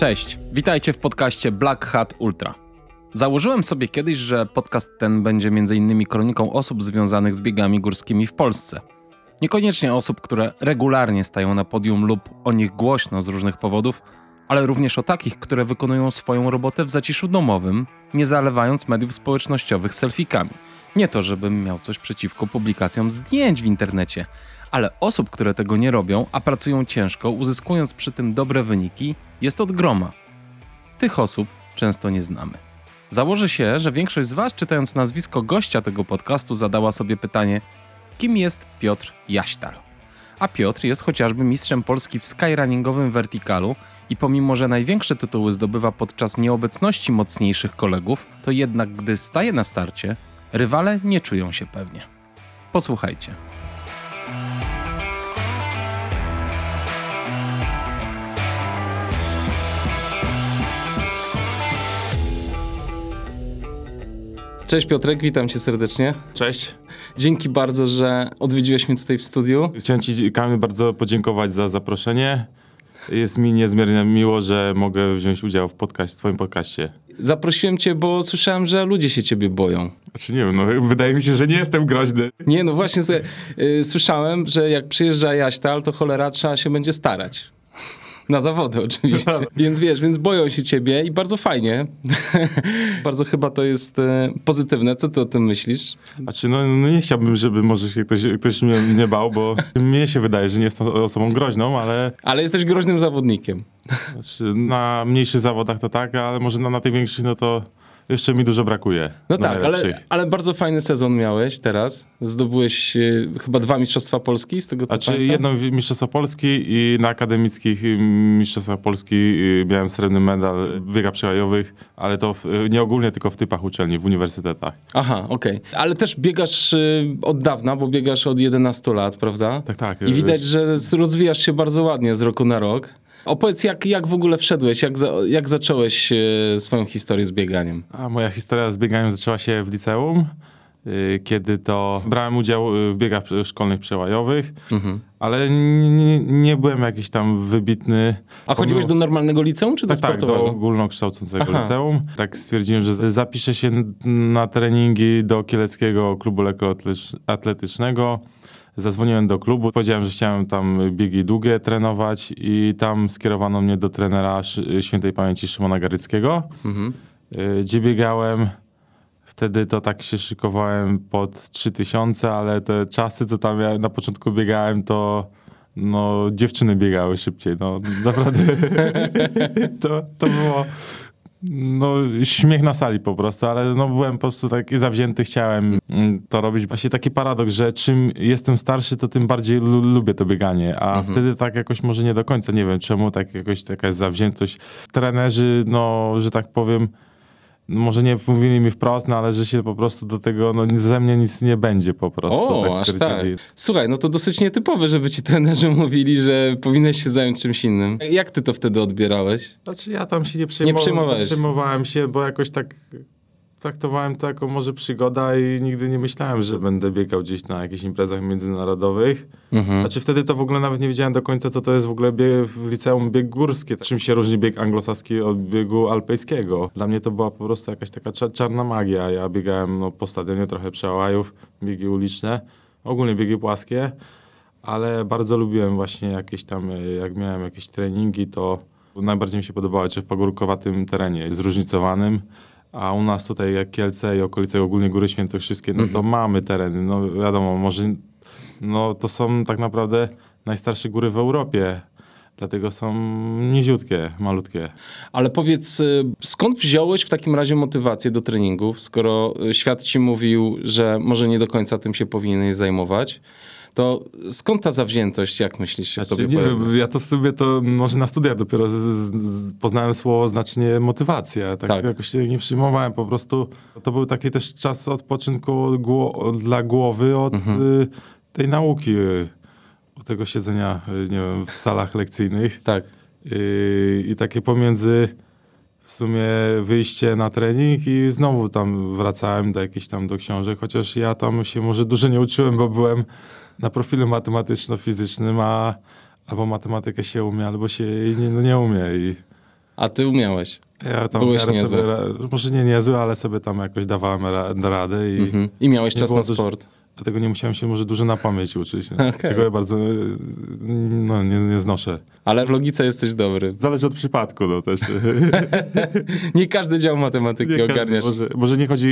Cześć, witajcie w podcaście Black Hat Ultra. Założyłem sobie kiedyś, że podcast ten będzie m.in. kroniką osób związanych z biegami górskimi w Polsce. Niekoniecznie osób, które regularnie stają na podium lub o nich głośno z różnych powodów, ale również o takich, które wykonują swoją robotę w zaciszu domowym, nie zalewając mediów społecznościowych selfikami. Nie to, żebym miał coś przeciwko publikacjom zdjęć w internecie, ale osób, które tego nie robią, a pracują ciężko, uzyskując przy tym dobre wyniki, jest od groma. Tych osób często nie znamy. Założę się, że większość z Was, czytając nazwisko gościa tego podcastu, zadała sobie pytanie, kim jest Piotr Jaśtal. A Piotr jest chociażby mistrzem Polski w skyrunningowym wertikalu i pomimo, że największe tytuły zdobywa podczas nieobecności mocniejszych kolegów, to jednak gdy staje na starcie, rywale nie czują się pewnie. Posłuchajcie. Cześć Piotrek, witam cię serdecznie. Cześć. Dzięki bardzo, że odwiedziłeś mnie tutaj w studiu. Chciałem ci, Kamil, bardzo podziękować za zaproszenie. Jest mi niezmiernie miło, że mogę wziąć udział w, podcast, w twoim podcaście. Zaprosiłem cię, bo słyszałem, że ludzie się ciebie boją. Znaczy nie wiem, no, wydaje mi się, że nie jestem groźny. Nie, no właśnie sobie, y, słyszałem, że jak przyjeżdża Jaśtal, to cholera trzeba się będzie starać. Na zawody oczywiście. więc wiesz, więc boją się ciebie i bardzo fajnie. bardzo chyba to jest e, pozytywne. Co ty o tym myślisz? Znaczy, no, no nie chciałbym, żeby może się ktoś, ktoś mnie nie bał, bo mnie się wydaje, że nie jestem osobą groźną, ale... Ale jesteś groźnym zawodnikiem. Znaczy, na mniejszych zawodach to tak, ale może na, na tych większych, no to jeszcze mi dużo brakuje. No tak, ale, ale bardzo fajny sezon miałeś teraz. Zdobyłeś y, chyba dwa Mistrzostwa Polski, z tego co Znaczy jedno Mistrzostwo Polski i na akademickich Mistrzostwach Polski y, miałem srebrny medal w biegach przełajowych, ale to w, nie ogólnie, tylko w typach uczelni, w uniwersytetach. Aha, okej. Okay. Ale też biegasz y, od dawna, bo biegasz od 11 lat, prawda? Tak, tak. I widać, że rozwijasz się bardzo ładnie z roku na rok. Opowiedz, jak, jak w ogóle wszedłeś, jak, za, jak zacząłeś e, swoją historię z bieganiem? A moja historia z bieganiem zaczęła się w liceum, e, kiedy to brałem udział e, w biegach szkolnych przełajowych, mhm. ale nie, nie, byłem jakiś tam wybitny. A chodziłeś do normalnego liceum, czy do tak, sportowego? Tak, do ogólnokształcącego Aha. liceum. Tak stwierdziłem, że zapiszę się na treningi do Kieleckiego Klubu Lekkoatletycznego Zadzwoniłem do klubu, powiedziałem, że chciałem tam biegi długie trenować i tam skierowano mnie do trenera świętej pamięci Szymona Garyckiego, mhm. Y, gdzie biegałem. Wtedy to tak się szykowałem pod 3000, ale te czasy, co tam ja na początku biegałem, to no dziewczyny biegały szybciej. No naprawdę to, to było no, śmiech na sali po prostu, ale no, byłem po prostu taki zawzięty, chciałem mm, to robić. Właśnie taki paradoks, że czym jestem starszy, to tym bardziej lubię to bieganie, a mhm. wtedy tak jakoś może nie do końca, nie wiem czemu, tak jakoś taka jest zawziętość. Trenerzy, no, że tak powiem, może nie mówili mi wprost, no ale że się po prostu do tego, no ze mnie nic nie będzie po prostu. O, tak aż tak. Słuchaj, no to dosyć nietypowe, żeby ci trenerzy mówili, że powinieneś się zająć czymś innym. Jak ty to wtedy odbierałeś? Znaczy ja tam się nie przejmowałem. Nie przejmowałeś? Przejmowałem się, bo jakoś tak traktowałem to jako może przygoda i nigdy nie myślałem, że będę biegał gdzieś na jakichś imprezach międzynarodowych. Mhm. Znaczy wtedy to w ogóle nawet nie wiedziałem do końca, co to jest w ogóle bieg, w liceum bieg górski. Czym się różni bieg anglosaski od biegu alpejskiego. Dla mnie to była po prostu jakaś taka czarna magia. Ja biegałem no, po stadionie trochę przełajów, biegi uliczne, ogólnie biegi płaskie, ale bardzo lubiłem właśnie jakieś tam, jak miałem jakieś treningi, to najbardziej mi się podobało, czy w pagórkowatym terenie, zróżnicowanym a u nas tutaj jak Kielce i okolice ogólnie Góry Świętokrzyskie, no to mhm. mamy tereny, no wiadomo, może no to są tak naprawdę najstarsze góry w Europie. Dlatego są niziutkie, malutkie. Ale powiedz, y, skąd wziąłeś w takim razie motywację do treningów, skoro y, świat ci mówił, że może nie do końca tym się powinieneś zajmować? To skąd ta zawziętość, jak myślisz, się znaczy, nie Ja to w sobie to może na studiach dopiero z, z, poznałem słowo znacznie motywacja. Tak, tak, jakoś się nie przyjmowałem po prostu. To był taki też czas odpoczynku gło dla głowy od mhm. y, tej nauki, y, od tego siedzenia, y, nie wiem, w salach lekcyjnych. Tak. Y, I takie pomiędzy w sumie wyjście na trening i znowu tam wracałem do jakichś tam do książek, chociaż ja tam się może dużo nie uczyłem, bo byłem na profilu matematyczno-fizycznym, a albo matematykę się umie, albo się nie, no nie umie. I A ty umiałeś. Ja tam Byłeś niezły. sobie, może nie niezły, ale sobie tam jakoś dawałem ra, radę i Mhm. I miałeś czas na dużo- sport. Dlatego nie musiałem się może dużo na pamięć uczyć. Okej. Czego ja bardzo no, nie, nie znoszę. Ale w logice jesteś dobry. Zależy od przypadku, no też. Nie każdy dział matematyki Nie ogarniasz. może, może nie chodzi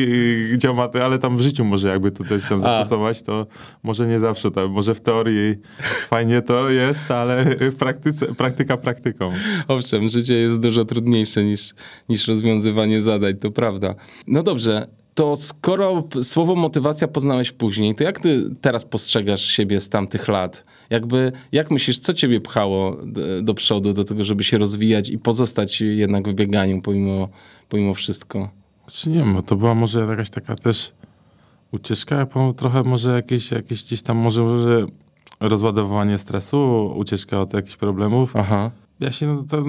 y, dział maty, ale tam w życiu może jakby to coś tam zastosować, to może nie zawsze tam, może w teorii fajnie to jest, ale w praktyce, praktyka praktyką. Owszem, życie jest dużo trudniejsze niż, niż rozwiązywanie zadań, to prawda. No dobrze, to skoro słowo motywacja poznałeś później, to jak ty teraz postrzegasz siebie z tamtych lat? Jakby, jak myślisz, co ciebie pchało d- do przodu, do tego, żeby się rozwijać i pozostać jednak w bieganiu pomimo, pomimo wszystko? Czy nie wiem, bo to była może jakaś taka też ucieczka, trochę może jakieś, jakieś gdzieś tam może, może rozładowanie stresu, ucieczka od jakichś problemów. Aha. Ja się, no to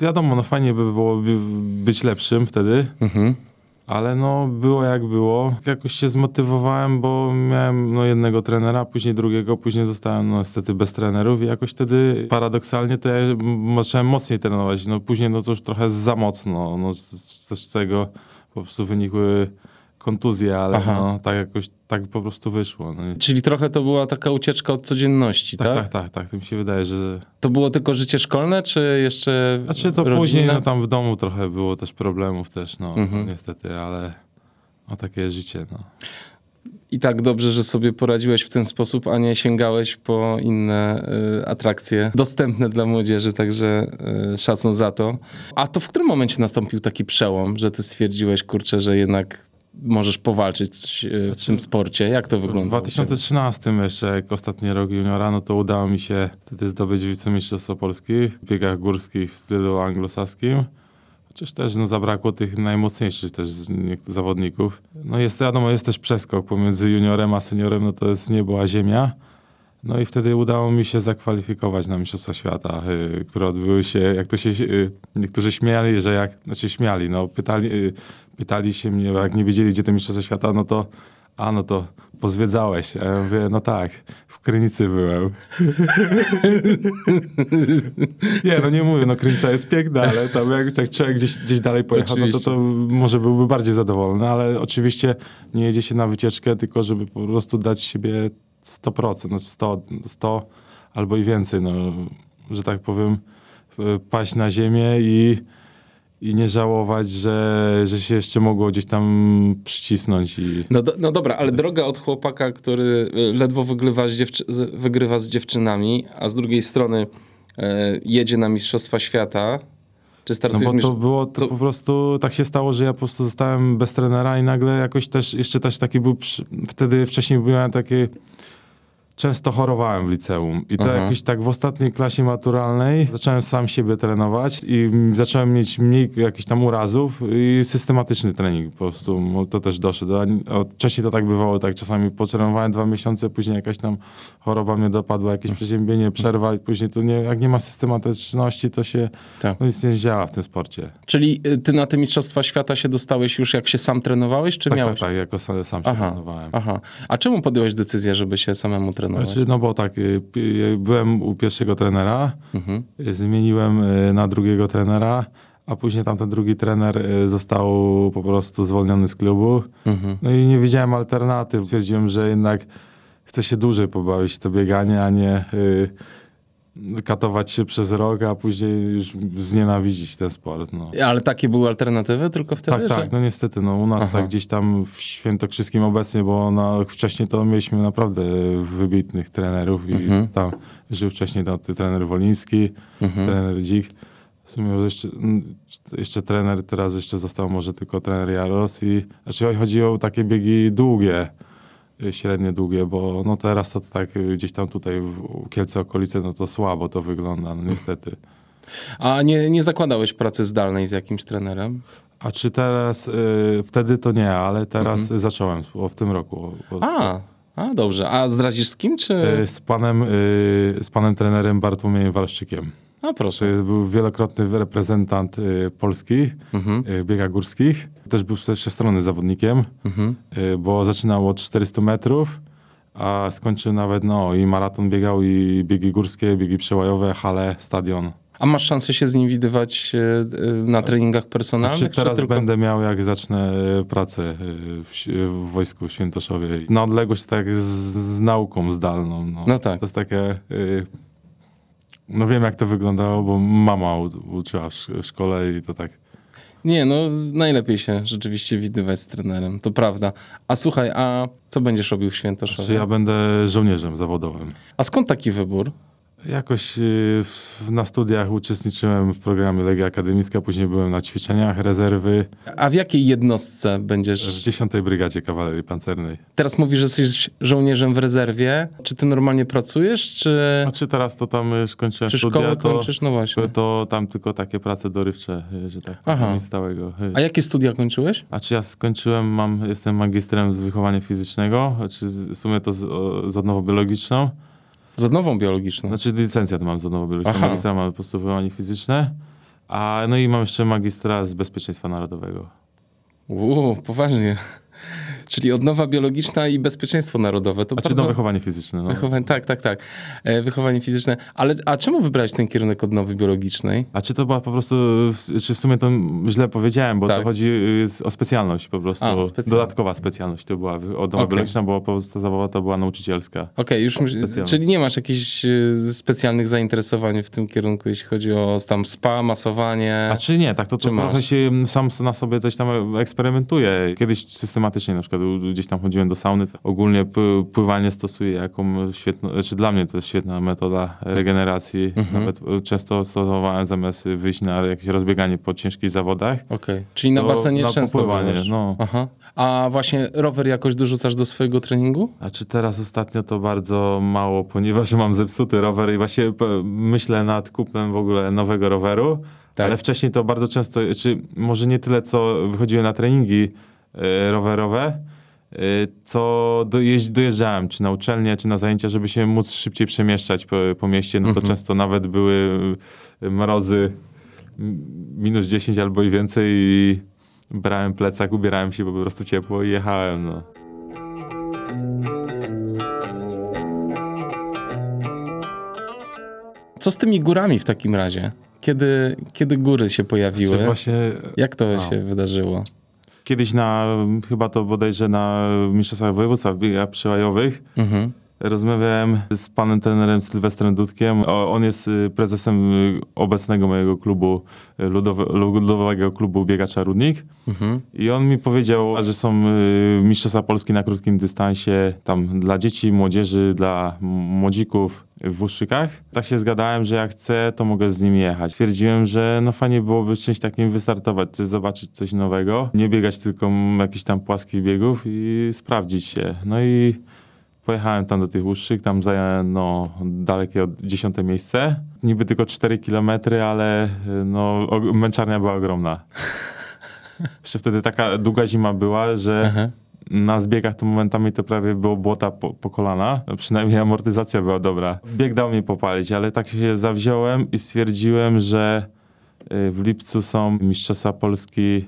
wiadomo, no fajnie by było by być lepszym wtedy, Mhm. Ale no było jak było. Jakoś się zmotywowałem, bo miałem no jednego trenera, później drugiego, później zostałem no niestety bez trenerów i jakoś wtedy paradoksalnie to ja zacząłem mocniej trenować. No później no to już trochę za mocno, no z, z czego po prostu wynikły kontuzje, ale Aha. no tak jakoś tak po prostu wyszło. No, Czyli trochę to była taka ucieczka od codzienności, tak? tak, tak, tak, tak, to mi się wydaje, że... To było tylko życie szkolne, czy jeszcze Znaczy to rodzina? później no, tam w domu trochę było też problemów też, no Mhm. niestety, ale no takie życie, no. I tak dobrze, że sobie poradziłeś w ten sposób, a nie sięgałeś po inne y, atrakcje dostępne dla młodzieży, także y, szacun za to. A to w którym momencie nastąpił taki przełom, że ty stwierdziłeś, kurczę, że jednak możesz powalczyć y, w tym sporcie? Jak to W wygląda? 2013 jeszcze, jak ostatni rok juniora, no to udało mi się wtedy zdobyć wicemistrzostwo Polski w biegach górskich w stylu anglosaskim. Chociaż też no, zabrakło tych najmocniejszych też zawodników. No jest wiadomo, jest też przeskok pomiędzy juniorem a seniorem, no to jest niebo a ziemia. No i wtedy udało mi się zakwalifikować na Mistrzostwa Świata, y, które odbyły się, jak to się, y, niektórzy śmiali, że jak, znaczy śmiali, no pytali, y, pytali się mnie, bo jak nie wiedzieli, gdzie te Mistrzostwa Świata, no to, a no to pozwiedzałeś. A ja mówię, no tak, w Krynicy byłem. nie, no nie mówię, no Krynica jest piękna, ale tam jak, jak człowiek gdzieś, gdzieś dalej pojechał, no to, to może byłby bardziej zadowolony, ale oczywiście nie jedzie się na wycieczkę, tylko żeby po prostu dać siebie 100%, no 100, 100 albo i więcej, no, że tak powiem, paść na ziemię i, i nie żałować, że, że się jeszcze mogło gdzieś tam przycisnąć i No, do, no dobra, ale droga od chłopaka, który y, ledwo wygrywa z, wygrywa z dziewczynami, a z drugiej strony y, jedzie na Mistrzostwa Świata, czy No bo to było, to, to- po prostu tak się stało, że ja po prostu zostałem bez trenera i nagle jakoś też, jeszcze też taki był, przy, wtedy wcześniej byłem taki, często chorowałem w liceum i to Aha. jakoś tak w ostatniej klasie maturalnej zacząłem sam siebie trenować i mm, zacząłem mieć mniej jakichś tam urazów i systematyczny trening po prostu, to też doszedł. Wcześniej to tak bywało, tak czasami potrenowałem dwa miesiące, później jakaś tam choroba mnie dopadła, jakieś przeziębienie, przerwa i później to nie, jak nie ma systematyczności, to się Tak. no nic nie działa w tym sporcie. Czyli y, ty na te Mistrzostwa Świata się dostałeś już jak się sam trenowałeś, czy Tak, miałeś? tak, tak, jako sam, sam się Aha, trenowałem. aha. A czemu podjąłeś decyzję, żeby się samemu trenować? Znaczy, no bo tak, y, pi- byłem u pierwszego trenera, Mhm. y, zmieniłem y, na drugiego trenera, a później tamten drugi trener y, został po prostu zwolniony z klubu. Mhm. No i nie widziałem alternatyw. Stwierdziłem, że jednak chcę się dłużej pobawić to bieganie, a nie y, katować się przez rok, a później już znienawidzić ten sport. No. Ale takie były alternatywy tylko wtedy? Tak, że... tak, no niestety, no u nas Aha. tak gdzieś tam w Świętokrzyskim obecnie, bo no, wcześniej to mieliśmy naprawdę wybitnych trenerów i Mhm. tam żył wcześniej tam trener Woliński, Mhm. trener Dzik. W sumie jeszcze, mm, jeszcze trener, teraz jeszcze został może tylko trener Jaros i znaczy chodzi o takie biegi długie, średnie długie, bo no teraz to tak y, gdzieś tam tutaj w Kielce okolice, no to słabo to wygląda, no niestety. A nie, nie zakładałeś pracy zdalnej z jakimś trenerem? A czy teraz, y, wtedy to nie, ale teraz zacząłem o, w tym roku. O, Mhm. A, a dobrze. A zdradzisz z kim, czy... y, z panem, y, z panem trenerem Bartłomiejem Walszczykiem. To proszę. był wielokrotny reprezentant y, Polski Mhm. y, w biegach górskich. Też był też strony zawodnikiem, Mhm. y, bo zaczynał od 400 metrów, a skończył nawet, no i maraton biegał, i biegi górskie, biegi przełajowe, hale, stadion. A masz szansę się z nim widywać na treningach personalnych? Czy teraz tylko... będę miał, jak zacznę pracę w, w wojsku Świętoszowie. Na odległość tak z, z nauką zdalną. No. no tak. To jest takie... No wiem, jak to wyglądało, bo mama uczyła w szkole i to tak nie, no najlepiej się rzeczywiście widywać z trenerem, to prawda. A słuchaj, a co będziesz robił w Świętoszowie? Znaczy ja będę żołnierzem zawodowym. A skąd taki wybór? Jakoś y, na studiach uczestniczyłem w programie Legia Akademicka, później byłem na ćwiczeniach rezerwy. A w jakiej jednostce będziesz? W 10 Brygadzie Kawalerii Pancernej. Teraz mówisz, że jesteś żołnierzem w rezerwie. Czy ty normalnie pracujesz, czy... A czy teraz to tam skończyłem czy studia, szkołę to, kończysz? No właśnie. To tam tylko takie prace dorywcze, y, że tak Aha. stałego. Y. A jakie studia kończyłeś? A czy ja skończyłem, mam, jestem magistrem z wychowania fizycznego, czy w sumie to z, z odnową biologiczną. Z odnową biologiczną? Znaczy licencjat mam z odnową biologiczną, Aha. magistra mam podstawowanie fizyczne, a no i mam jeszcze magistra z bezpieczeństwa narodowego. Uuu, poważnie. Czyli odnowa biologiczna i bezpieczeństwo narodowe. To a bardzo... czy no wychowanie fizyczne. No. Wychowanie, tak, tak, tak. E, wychowanie fizyczne. Ale a czemu wybrałeś ten kierunek odnowy biologicznej? A czy to była po prostu, czy w sumie to źle powiedziałem, bo tak. to chodzi y, o specjalność po prostu. A, Dodatkowa specjalność to była. Odnowa okay. biologiczna, bo podstawowa to była nauczycielska. Okej, okay, już czyli nie masz jakichś y, specjalnych zainteresowań w tym kierunku, jeśli chodzi o tam spa, masowanie? A czy nie, tak to, to trochę się sam na sobie coś tam eksperymentuje. Kiedyś systematycznie na przykład gdzieś tam chodziłem do sauny. Ogólnie pływanie stosuję jako świetną, znaczy dla mnie to jest świetna metoda regeneracji. Mhm. Nawet często stosowałem zamiast wyjść na jakieś rozbieganie po ciężkich zawodach. Okej, okay. czyli na basenie na często popływanie, no. Aha. A właśnie rower jakoś dorzucasz do swojego treningu? A czy teraz ostatnio to bardzo mało, ponieważ mam zepsuty rower i właśnie myślę nad kupnem w ogóle nowego roweru. Tak. Ale wcześniej to bardzo często, czy może nie tyle, co wychodziłem na treningi, E, rowerowe, e, co dojeżdżałem, czy na uczelnię, czy na zajęcia, żeby się móc szybciej przemieszczać po, po mieście, no to mhm. często nawet były mrozy minus 10 albo i więcej i brałem plecak, ubierałem się, bo po prostu ciepło i jechałem, no. Co z tymi górami w takim razie? Kiedy, kiedy góry się pojawiły? Właśnie... Jak to się wydarzyło? Kiedyś na, chyba to bodajże na Mistrzostwach Województwa w biegach przełajowych, mhm. Rozmawiałem z panem trenerem Sylwestrem Dudkiem. On jest y, prezesem y, obecnego mojego klubu, y, ludowe, ludowego klubu biegacza Rudnik. Mhm. I on mi powiedział, że są Mistrzostwa Polski na krótkim dystansie, tam dla dzieci, młodzieży, dla młodzików w Uszykach. Tak się zgadałem, że jak chcę, to mogę z nim jechać. Twierdziłem, że no fajnie byłoby czymś takim wystartować, coś zobaczyć coś nowego, nie biegać tylko jakichś tam płaskich biegów i sprawdzić się. No i pojechałem tam do tych Uszczyk, tam zająłem no, dalekie od dziesiąte miejsce. Niby tylko 4 kilometry, ale no, męczarnia była ogromna. Jeszcze wtedy taka długa zima była, że Aha na zbiegach to momentami to prawie było błota po, po, kolana. Przynajmniej amortyzacja była dobra. Bieg dał mnie popalić, ale tak się zawziąłem i stwierdziłem, że y, w lipcu są Mistrzostwa Polski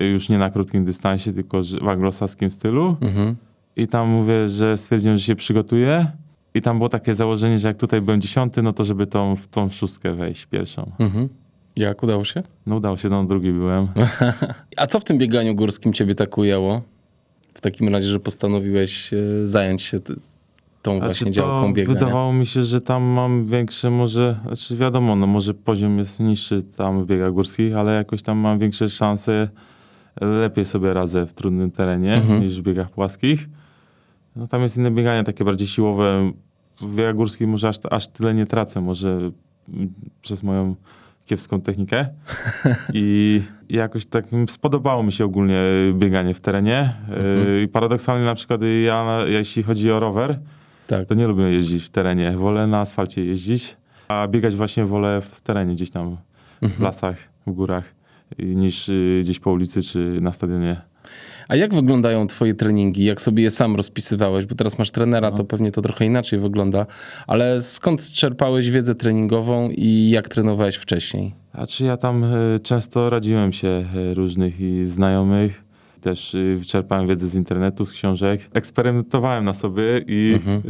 y, już nie na krótkim dystansie, tylko w anglosaskim stylu. Mhm. I tam mówię, że stwierdziłem, że się przygotuję. I tam było takie założenie, że jak tutaj byłem dziesiąty, no to żeby tą, w tą szóstkę wejść pierwszą. Mhm. Jak udało się? No udało się, no drugi byłem. A co w tym bieganiu górskim ciebie tak ujęło? w takim razie, że postanowiłeś e, zająć się tą znaczy właśnie działką biegania? Wydawało mi się, że tam mam większe może, znaczy wiadomo, no może poziom jest niższy tam w biegach górskich, ale jakoś tam mam większe szanse, lepiej sobie radzę w trudnym terenie mhm. niż w biegach płaskich. No tam jest inne bieganie, takie bardziej siłowe. W górskich może aż, aż tyle nie tracę, może przez moją kiepską technikę i jakoś tak spodobało mi się ogólnie bieganie w terenie. Mhm. I paradoksalnie na przykład ja, jeśli chodzi o rower, tak. to nie lubię jeździć w terenie. Wolę na asfalcie jeździć, a biegać właśnie wolę w terenie, gdzieś tam mhm. w lasach, w górach, niż y, gdzieś po ulicy czy na stadionie. A jak wyglądają twoje treningi? Jak sobie je sam rozpisywałeś? Bo teraz masz trenera, no. to pewnie to trochę inaczej wygląda. Ale skąd czerpałeś wiedzę treningową i jak trenowałeś wcześniej? A czy ja tam e, często radziłem się e, różnych i znajomych. Też e, czerpałem wiedzę z internetu, z książek. Eksperymentowałem na sobie i mhm.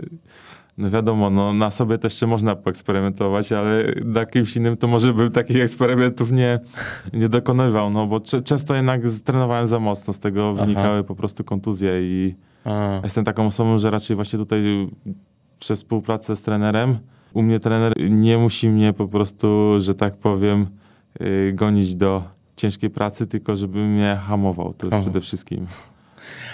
No wiadomo, no na sobie też jeszcze można poeksperymentować, ale na kimś innym to może bym takich eksperymentów nie, nie dokonywał, no bo często jednak trenowałem za mocno, z tego Aha. wynikały po prostu kontuzje i A. jestem taką osobą, że raczej właśnie tutaj przez współpracę z trenerem, u mnie trener nie musi mnie po prostu, że tak powiem, yy, gonić do ciężkiej pracy, tylko żeby mnie hamował, to Aha. przede wszystkim.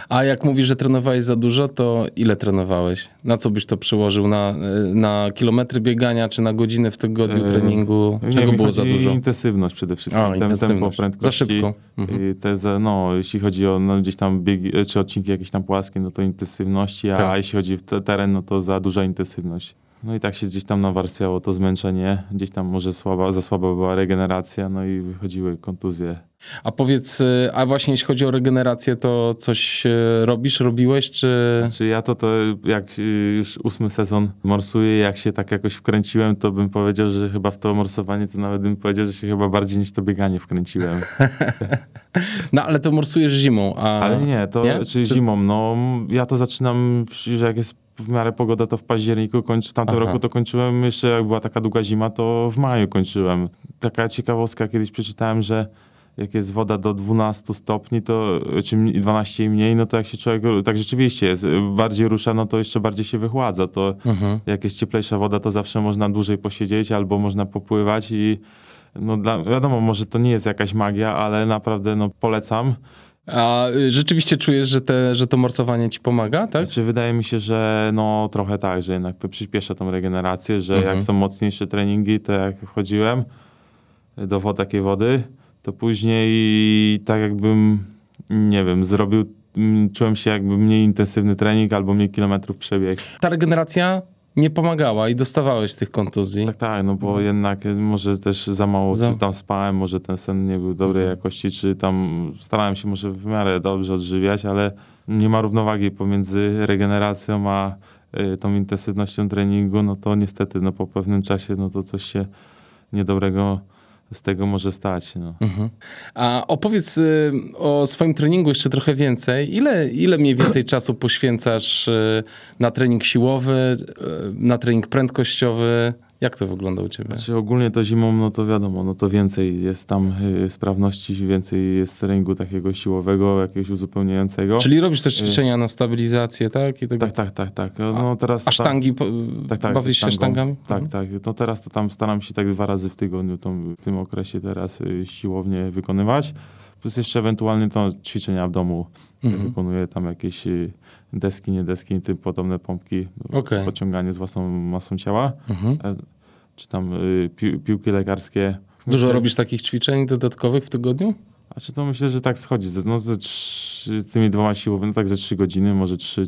A jak mówisz, że trenowałeś za dużo, to ile trenowałeś? Na co byś to przyłożył? Na, na kilometry biegania, czy na godziny w tygodniu e, treningu? Czego nie, było za dużo? intensywność przede wszystkim. A, Tem, tempo. Za szybko. Mhm. Te, no, jeśli chodzi o no, gdzieś tam biegi, czy odcinki jakieś tam płaskie, no to intensywności, a tak. jeśli chodzi o teren, no to za duża intensywność. No i tak się gdzieś tam nawarstwiało to zmęczenie, gdzieś tam może słaba, za słaba była regeneracja, no i wychodziły kontuzje. A powiedz, y, a właśnie jeśli chodzi o regenerację, to coś y, robisz, robiłeś, czy... Czy znaczy ja to, to jak y, już ósmy sezon morsuję, jak się tak jakoś wkręciłem, to bym powiedział, że chyba w to morsowanie to nawet bym powiedział, że się chyba bardziej niż to bieganie wkręciłem. no ale to morsujesz zimą, a... Ale nie, to nie? czy, czy zimą, no ja to zaczynam, że jak jest w miarę pogoda to w październiku kończę. W tamtym Aha. roku to kończyłem jeszcze, jak była taka długa zima, to w maju kończyłem. Taka ciekawostka, kiedyś przeczytałem, że jak jest woda do 12 stopni, to czy 12 i mniej, no to jak się człowiek tak rzeczywiście jest, bardziej rusza, no to jeszcze bardziej się wychładza. To mhm. jak jest cieplejsza woda, to zawsze można dłużej posiedzieć albo można popływać i no dla, wiadomo, może to nie jest jakaś magia, ale naprawdę no polecam. A y, rzeczywiście czujesz, że, te, że to morsowanie ci pomaga, tak? Znaczy, wydaje mi się, że no trochę tak, że jednak przyspiesza tą regenerację, że mhm. jak są mocniejsze treningi, to jak wchodziłem do takiej wody, to później tak jakbym, nie wiem, zrobił, czułem się jakby mniej intensywny trening albo mniej kilometrów przebieg. Ta regeneracja nie pomagała i dostawałeś tych kontuzji. Tak, tak, no bo no. jednak może też za mało za... tam spałem, może ten sen nie był dobrej mhm. jakości, czy tam starałem się może w miarę dobrze odżywiać, ale nie ma równowagi pomiędzy regeneracją a y, tą intensywnością treningu, no to niestety no po pewnym czasie no to coś się niedobrego z tego może stać. No. Mhm. A opowiedz y, o swoim treningu jeszcze trochę więcej. Ile, ile mniej więcej czasu poświęcasz y, na trening siłowy, y, na trening prędkościowy? Jak to wygląda u ciebie? Znaczy ogólnie to zimą, no to wiadomo, no to więcej jest tam y, sprawności, więcej jest treningu takiego siłowego, jakiegoś uzupełniającego. Czyli robisz też y, ćwiczenia na stabilizację, tak? I tego... Tak, tak, tak, tak. No teraz a sztangi, tak, tak, bawisz się sztangami? Tak, mhm. tak. No teraz to tam staram się tak dwa razy w tygodniu tą, w tym okresie teraz y, siłownie wykonywać. Plus jeszcze ewentualnie to ćwiczenia w domu. Mhm. Wykonuję tam jakieś deski, nie deski, tym podobne pompki, okay. pociąganie z własną masą ciała. Mhm. E, czy tam y, pi piłki lekarskie. Dużo myślę, robisz takich ćwiczeń dodatkowych w tygodniu? A czy to myślę, że tak schodzi. No, ze z tymi dwoma siłowymi, no tak ze trzy godziny, może trzy,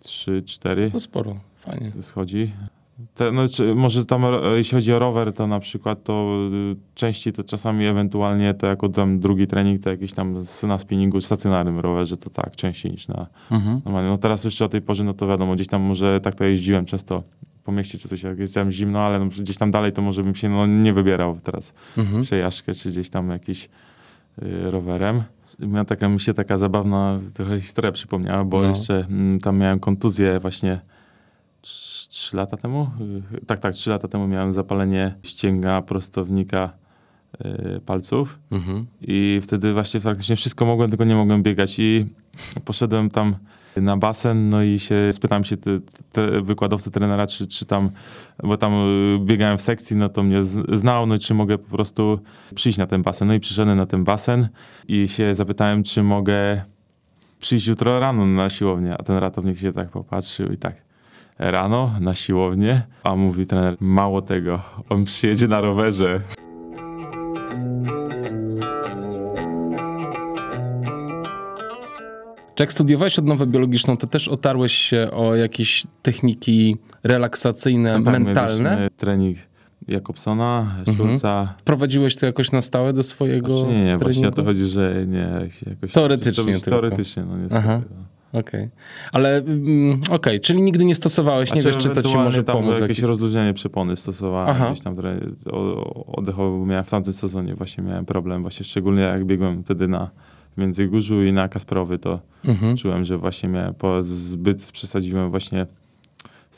trzy, cztery. To sporo, fajnie. Schodzi. Te, no, może tam, jeśli chodzi o rower, to na przykład to y, częściej to czasami ewentualnie to jako tam drugi trening, to jakiś tam na spinningu stacjonarnym rowerze, to tak, częściej niż na mhm. normalnie. No teraz jeszcze o tej porze, no to wiadomo, gdzieś tam może tak to jeździłem często po mieście czy coś, jak jest tam zimno, ale no, gdzieś tam dalej to może bym się no, nie wybierał teraz mhm. przejażdżkę, czy gdzieś tam jakiś y, rowerem. Miała taka, mi się taka zabawna trochę historia przypomniała, bo no. jeszcze mm, tam miałem kontuzję właśnie trzy lata temu. Tak, tak, trzy lata temu miałem zapalenie ścięga prostownika y, palców mhm. i wtedy właśnie faktycznie wszystko mogłem, tylko nie mogłem biegać i poszedłem tam na basen, no i się spytałem się te, te wykładowcy trenera, czy, czy tam, bo tam y, biegałem w sekcji, no to mnie znał, no i czy mogę po prostu przyjść na ten basen. No i przyszedłem na ten basen i się zapytałem, czy mogę przyjść jutro rano na siłownię, a ten ratownik się tak popatrzył i tak rano na siłownię, a mówi trener, mało tego, on przyjedzie na rowerze. Czy jak studiowałeś odnowę biologiczną, to też otarłeś się o jakieś techniki relaksacyjne, no tak, mentalne? trening Jakobsona, Szulca. Mhm. Prowadziłeś to jakoś na stałe do swojego znaczy, Nie, nie, właśnie o to chodzi, że nie. Jakoś, teoretycznie Teoretycznie, no niestety. Aha. No. Okej. Okay. Ale mm, okej, okay. czyli nigdy nie stosowałeś, nie wiesz, czy to ci może tam pomóc. jakieś rozluźnienie przepony stosowałem, Aha. gdzieś tam oddechowo miałem w tamtym sezonie właśnie miałem problem, właśnie szczególnie jak biegłem wtedy na Międzygórzu i na Kasprowy, to mhm. czułem, że właśnie miałem, po, zbyt przesadziłem właśnie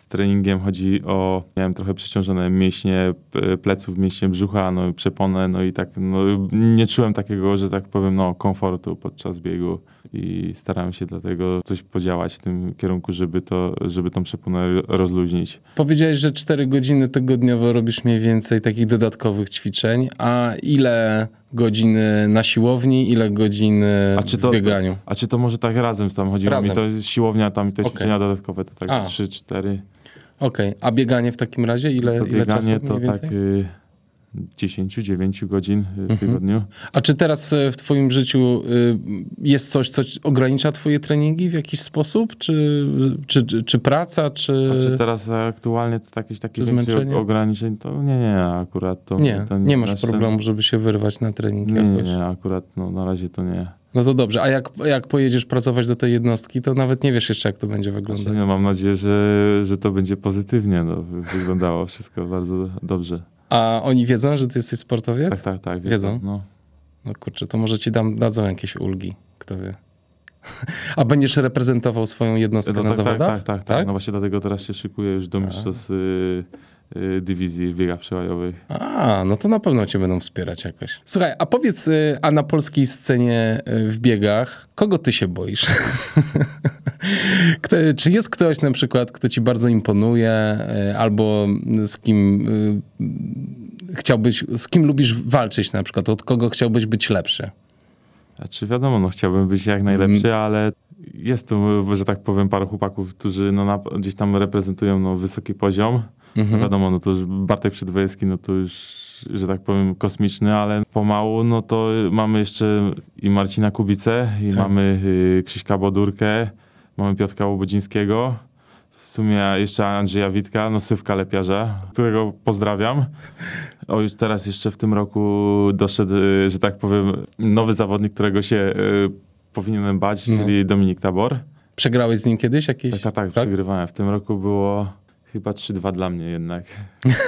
treningiem. Chodzi o, miałem trochę przeciążone mięśnie pleców, mięśnie brzucha, no przeponę, no i tak, no nie czułem takiego, że tak powiem, no komfortu podczas biegu i starałem się dlatego coś podziałać w tym kierunku, żeby to, żeby tą przeponę rozluźnić. Powiedziałeś, że 4 godziny tygodniowo robisz mniej więcej takich dodatkowych ćwiczeń, a ile godziny na siłowni, ile godziny a czy to, w bieganiu? To, a czy to może tak razem tam chodziło razem. mi, to siłownia, tam te okay. ćwiczenia dodatkowe, to tak 3-4. Okej, okay. a bieganie w takim razie ile, to ile czasu to tak... Y 10-9 godzin w mhm. tygodniu. A czy teraz e, w Twoim życiu y, jest coś, co ogranicza Twoje treningi w jakiś sposób? Czy, czy, czy, czy praca, czy. A czy teraz aktualnie to jakieś takie ograniczeń? To nie, nie, akurat to. Nie, to nie, nie masz problemu, żeby się wyrwać na trening. Nie, nie, nie, akurat no, na razie to nie. No to dobrze, a jak, jak pojedziesz pracować do tej jednostki, to nawet nie wiesz jeszcze, jak to będzie wyglądać. Znaczy, nie, mam nadzieję, że, że to będzie pozytywnie no, wyglądało wszystko bardzo dobrze. A oni wiedzą, że ty jesteś sportowiec? Tak, tak, tak. Wiedzą? No. no kurczę, to może ci dam, dadzą jakieś ulgi, kto wie. A będziesz reprezentował swoją jednostkę no, na tak, tak, zawodach? Tak, tak, tak, tak. No właśnie dlatego teraz się szykuję już do mistrzostw y, dywizji biegach przełajowych. A, no to na pewno cię będą wspierać jakoś. Słuchaj, a powiedz, y, a na polskiej scenie y, w biegach, kogo ty się boisz? Kto, czy jest ktoś na przykład, kto ci bardzo imponuje, albo z kim chciałbyś, z kim lubisz walczyć na przykład, od kogo chciałbyś być lepszy? Znaczy wiadomo, no chciałbym być jak najlepszy, mm. ale jest tu, że tak powiem, parę chłopaków, którzy no, na, gdzieś tam reprezentują no, wysoki poziom. No wiadomo, no to już Bartek Przedwojewski, no to już, że tak powiem, kosmiczny, ale pomału, no to mamy jeszcze i Marcina Kubicę, i tak. mamy y, Krzyśka Bodurkę, Mamy Piotrka Łobodzińskiego, w sumie jeszcze Andrzeja Witka, no Sywka Lepiarza, którego pozdrawiam. O, już teraz jeszcze w tym roku doszedł, y, że tak powiem, nowy zawodnik, którego się y, powinienem bać, no. czyli Dominik Tabor. Przegrałeś z nim kiedyś jakieś? Tak, tak, tak, tak? przegrywałem. W tym roku było chyba 3-2 dla mnie jednak.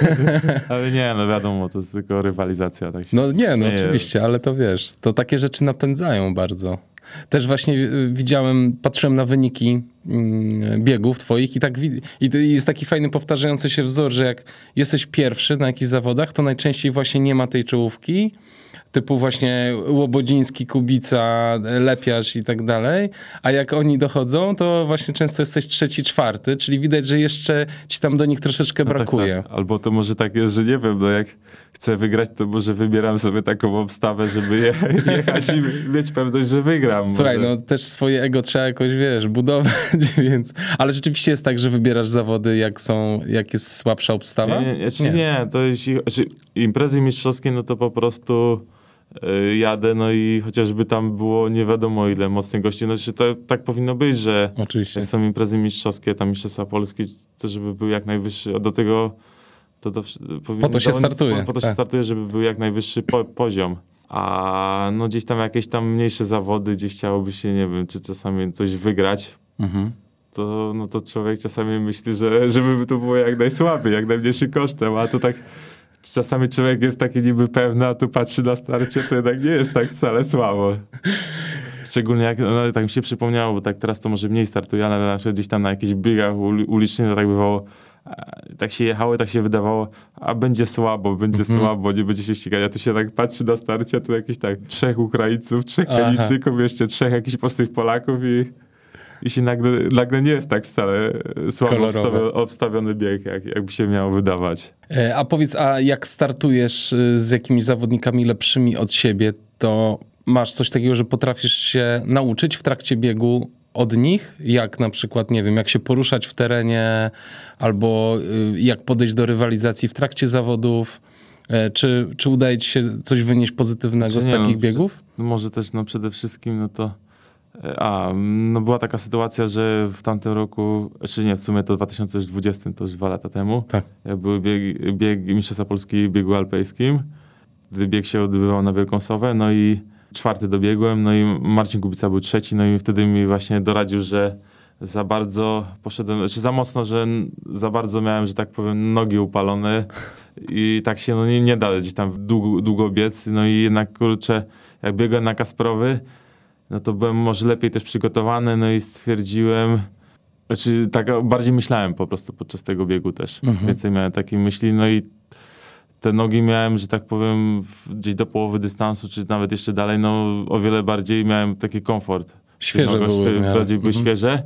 ale nie, no wiadomo, to jest tylko rywalizacja. Tak no nie, no oczywiście, ale to wiesz, to takie rzeczy napędzają bardzo. Też właśnie y, widziałem, patrzyłem na wyniki mm, biegów twoich i tak i jest taki fajny powtarzający się wzór, że jak jesteś pierwszy na jakichś zawodach, to najczęściej właśnie nie ma tej czołówki, typu właśnie Łobodziński, Kubica, Lepiarz i tak dalej, a jak oni dochodzą, to właśnie często jesteś trzeci, czwarty, czyli widać, że jeszcze ci tam do nich troszeczkę brakuje. No tak, tak. Albo to może tak jest, że nie wiem, no jak chcę wygrać, to może wybieram sobie taką obstawę, żeby je, jechać i mieć pewność, że wygram. Słuchaj, może. no też swoje ego trzeba jakoś, wiesz, budować, więc... Ale rzeczywiście jest tak, że wybierasz zawody, jak są, jak jest słabsza obstawa? Nie, nie, nie. nie to jeśli, znaczy imprezy mistrzowskie, no to po prostu jadę, no i chociażby tam było nie wiadomo ile mocnych gości, znaczy to tak powinno być, że Oczywiście. jak są imprezy mistrzowskie, tam Mistrzostwa Polskie, to żeby był jak najwyższy, do tego to, to powinno, po to się startuje. Po, po to tak. się startuje, żeby był jak najwyższy po, poziom. A no gdzieś tam jakieś tam mniejsze zawody, gdzieś chciałoby się, nie wiem, czy czasami coś wygrać. Mhm. To, no to człowiek czasami myśli, że żeby to było jak najsłabiej, jak najmniejszy kosztem, a to tak czasami człowiek jest taki niby pewny, a tu patrzy na starcie, to jednak nie jest tak wcale słabo. Szczególnie jak, no, tak mi się przypomniało, bo tak teraz to może mniej startuje, ale na przykład gdzieś tam na jakichś biegach ulicznych to tak bywało, tak się jechało, tak się wydawało, a będzie słabo, będzie mhm. słabo, nie będzie się ścigać. A tu się tak patrzy na starcie, a tu jakieś tak trzech Ukraińców, trzech Kaliczyków, jeszcze trzech jakichś prostych Polaków i i się nagle, nagle nie jest tak wcale słabo obstawiony, obstawiony bieg, jak, jakby się miało wydawać. E, a powiedz, a jak startujesz y, z jakimiś zawodnikami lepszymi od siebie, to masz coś takiego, że potrafisz się nauczyć w trakcie biegu od nich, jak na przykład, nie wiem, jak się poruszać w terenie, albo y, jak podejść do rywalizacji w trakcie zawodów. E, czy, czy udaje ci się coś wynieść pozytywnego znaczy, z takich no, biegów? No może też no przede wszystkim no to a, no była taka sytuacja, że w tamtym roku, czy nie, w sumie to w 2020, to już dwa lata temu, tak. były bieg, bieg Mistrzostwa Polski w biegu alpejskim. Wtedy bieg się odbywał na Wielką Sowę, no i czwarty dobiegłem, no i Marcin Kubica był trzeci, no i wtedy mi właśnie doradził, że za bardzo poszedłem, czy za mocno, że za bardzo miałem, że tak powiem, nogi upalone i tak się no nie, nie da gdzieś tam długo, długo biec, no i jednak kurczę, jak biegłem na Kasprowy, no to byłem może lepiej też przygotowany, no i stwierdziłem, Znaczy, tak bardziej myślałem po prostu podczas tego biegu też. Mhm. Więcej miałem takiej myśli, no i te nogi miałem, że tak powiem, gdzieś do połowy dystansu, czy nawet jeszcze dalej, no o wiele bardziej miałem taki komfort. Świeże były. Bardziej były mhm. świeże.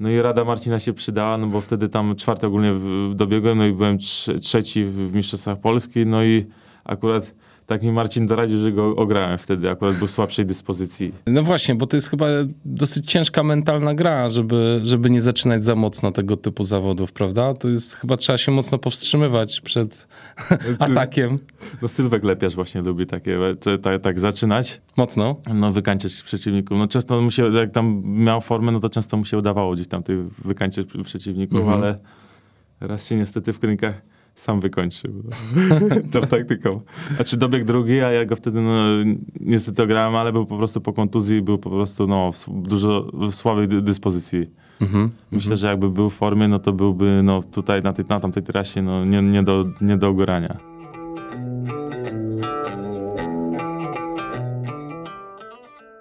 No i Rada Marcina się przydała, no bo wtedy tam czwarty ogólnie dobiegłem, no i byłem trzeci w Mistrzostwach Polski, no i akurat tak mi Marcin doradził, że go ograłem wtedy, akurat był słabszej dyspozycji. No właśnie, bo to jest chyba dosyć ciężka mentalna gra, żeby, żeby nie zaczynać za mocno tego typu zawodów, prawda? To jest chyba trzeba się mocno powstrzymywać przed atakiem. No Sylwek Lepiarz właśnie lubi takie, tak, tak zaczynać. Mocno? No wykańczać przeciwników. No często mu się, jak tam miał formę, no to często mu się udawało gdzieś tam tych wykańczać przeciwników, mhm. ale raz się niestety w klinikach sam wykończył. Tą taktyką. Znaczy dobieg drugi, a ja go wtedy no, niestety ograłem, ale był po prostu po kontuzji był po prostu no, w dużo w słabej dyspozycji. Mm-hmm, Myślę, mm-hmm. że jakby był w formie, no to byłby no, tutaj na, tej, na tamtej trasie no, nie, nie, do, nie do ogrania.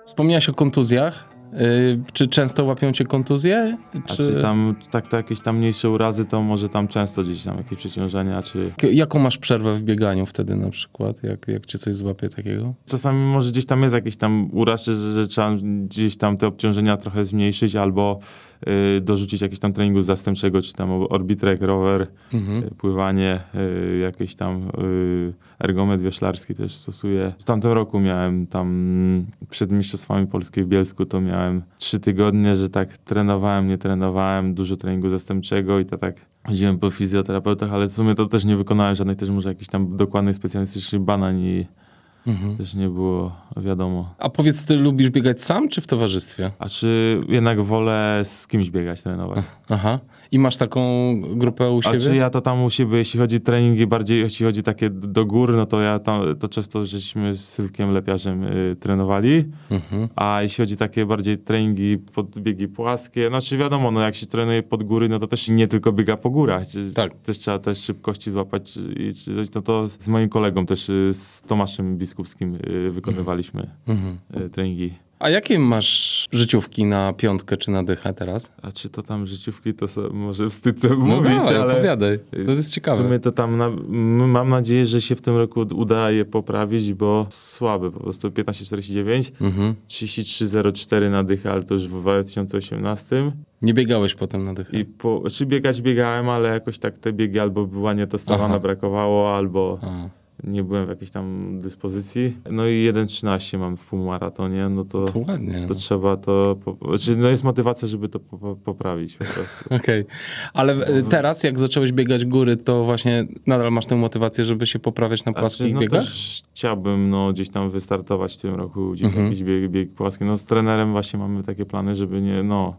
Wspomniałeś o kontuzjach. Y, czy często łapią cię kontuzje? Czy... czy tam tak to jakieś tam mniejsze urazy, to może tam często gdzieś tam jakieś przeciążenia, czy... Jaką masz przerwę w bieganiu wtedy na przykład, jak, jak cię coś złapie takiego? Czasami może gdzieś tam jest jakiś tam uraz, że, że trzeba gdzieś tam te obciążenia trochę zmniejszyć, albo dorzucić jakieś tam treningu zastępczego, czy tam orbitrek, rower, mhm. Y, pływanie, y, jakieś tam ergometr wioślarski też stosuję. W tamtym roku miałem tam przed Mistrzostwami Polskiej w Bielsku, to miałem trzy tygodnie, że tak trenowałem, nie trenowałem, dużo treningu zastępczego i to tak chodziłem po fizjoterapeutach, ale w sumie to też nie wykonałem żadnej też może jakiejś tam dokładnej specjalistycznej badań i Mhm. Też nie było wiadomo. A powiedz, ty lubisz biegać sam czy w towarzystwie? A czy jednak wolę z kimś biegać, trenować? Aha. I masz taką grupę u siebie? A czy ja to tam u siebie, jeśli chodzi o treningi, bardziej jeśli chodzi takie do góry, no to ja tam, to często żeśmy z Sylkiem Lepiarzem y, trenowali. Mhm. A jeśli chodzi takie bardziej treningi pod biegi płaskie, znaczy wiadomo, no jak się trenuje pod góry, no to też nie tylko biega po górach. Tak. Też trzeba też szybkości złapać i no to z moim kolegą też, y, z Tomaszem Biskupiem Biskupskim y, wykonywaliśmy mhm. Y, treningi. A jakie masz życiówki na piątkę czy na dychę teraz? A czy to tam życiówki, to może wstyd to no mówić, dawaj, ale... opowiadaj, to jest ciekawe. W sumie to tam, na, mam nadzieję, że się w tym roku uda je poprawić, bo słabe, po prostu 15,49, mhm. 33,04 na dychę, ale to już w 2018. Nie biegałeś potem na dychę? I po, czy biegać biegałem, ale jakoś tak te biegi albo była nietestowana, brakowało, albo... Aha nie byłem w jakiejś tam dyspozycji. No i 1.13 mam w półmaratonie, no to, to, ładnie, to trzeba to, znaczy no jest motywacja, żeby to poprawić Okej, okay. ale no. teraz jak zacząłeś biegać góry, to właśnie nadal masz tę motywację, żeby się poprawiać na płaskich znaczy, no biegach? Też chciałbym no, gdzieś tam wystartować w tym roku, gdzieś mhm. jakiś bieg, bieg płaski. No z trenerem właśnie mamy takie plany, żeby nie, no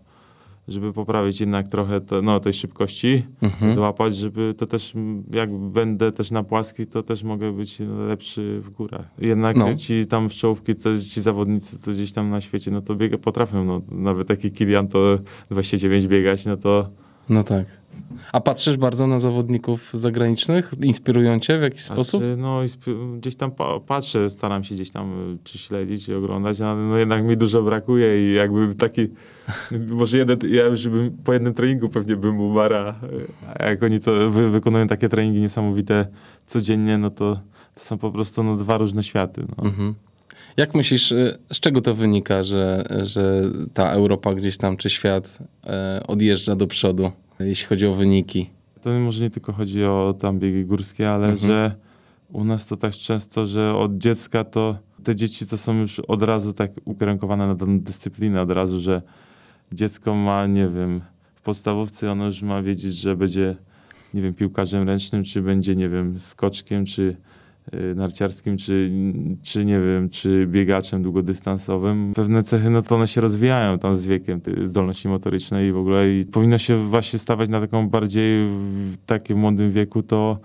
żeby poprawić jednak trochę to, no, tej szybkości, mhm. złapać, żeby to też, jak będę też na płaskiej, to też mogę być lepszy w górach. Jednak no. ci tam w czołówki, to, ci zawodnicy to gdzieś tam na świecie, no to biega, potrafią, no, nawet taki Kilian to 29 biegać, no to... No tak. A patrzysz bardzo na zawodników zagranicznych? Inspirują cię w jakiś sposób? No, gdzieś tam patrzę, staram się gdzieś tam y, czy śledzić, czy oglądać, ale no jednak mi dużo brakuje i jakby taki, może jeden, ja już bym po jednym treningu pewnie bym umarł, a jak oni to wy, wykonują takie treningi niesamowite codziennie, no to, to są po prostu no, dwa różne światy. No. Mhm. Jak myślisz, y, z czego to wynika, że, że ta Europa gdzieś tam, czy świat e, odjeżdża do przodu? Jeśli chodzi o wyniki. To może nie tylko chodzi o tam biegi górskie, ale mhm. że u nas to tak często, że od dziecka to te dzieci to są już od razu tak ukierunkowane na daną dyscyplinę, od razu, że dziecko ma, nie wiem, w podstawówce ono już ma wiedzieć, że będzie, nie wiem, piłkarzem ręcznym, czy będzie, nie wiem, skoczkiem, czy narciarskim, czy, czy nie wiem, czy biegaczem długodystansowym. Pewne cechy, no to one się rozwijają tam z wiekiem, zdolności motoryczne i w ogóle i powinno się właśnie stawać na taką bardziej w takim młodym wieku to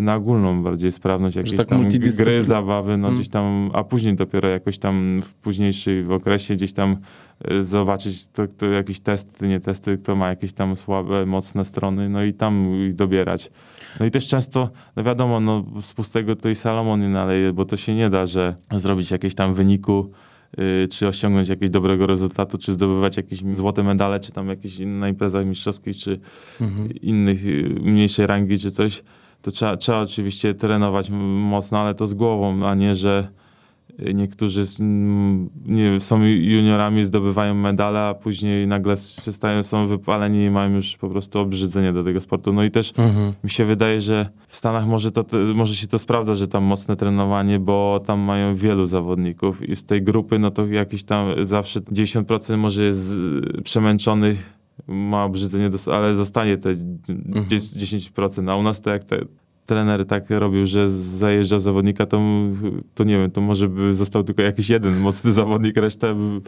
na ogólną bardziej sprawność, jakieś tak tam gry, zabawy, no hmm. gdzieś tam, a później dopiero jakoś tam w późniejszym okresie gdzieś tam e, zobaczyć to, to jakieś testy, nie testy, kto ma jakieś tam słabe, mocne strony, no i tam dobierać. No i też często, no wiadomo, no z pustego to i Salomon nie naleje, bo to się nie da, że zrobić jakieś tam wyniku y, czy osiągnąć jakiegoś dobrego rezultatu, czy zdobywać jakieś złote medale, czy tam jakieś na imprezach mistrzowskich, czy mhm. innych y, mniejszej rangi, czy coś, to trzeba, trzeba oczywiście trenować mocno, ale to z głową, a nie, że Niektórzy nie, są juniorami, zdobywają medale, a później nagle stają, są wypaleni i mają już po prostu obrzydzenie do tego sportu. No i też mhm. mi się wydaje, że w Stanach może, to, może się to sprawdza, że tam mocne trenowanie, bo tam mają wielu zawodników i z tej grupy, no to jakieś tam zawsze 10% może jest przemęczonych, ma obrzydzenie, ale zostanie te 10%, mhm. a u nas to jak te trener tak robił, że zajeżdżał zawodnika, to, to nie wiem, to może by został tylko jakiś jeden mocny zawodnik, reszta by,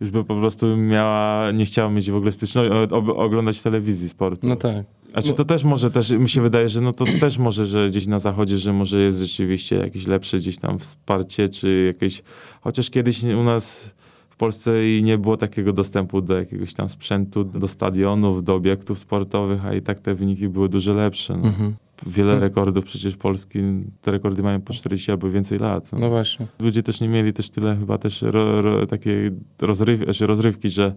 już by po prostu miała, nie chciała mieć w ogóle styczności, oglądać telewizji sportu. No tak. A czy to też może też, mi się wydaje, że no to też może, że gdzieś na zachodzie, że może jest rzeczywiście jakieś lepsze gdzieś tam wsparcie, czy jakieś, chociaż kiedyś u nas w Polsce i nie było takiego dostępu do jakiegoś tam sprzętu, do stadionów, do obiektów sportowych, a i tak te wyniki były dużo lepsze. No. Mhm wiele hmm. rekordów przecież Polski, te rekordy mają po 40 albo więcej lat. No, no właśnie. Ludzie też nie mieli też tyle chyba też ro, ro, takiej rozryw, znaczy rozrywki, że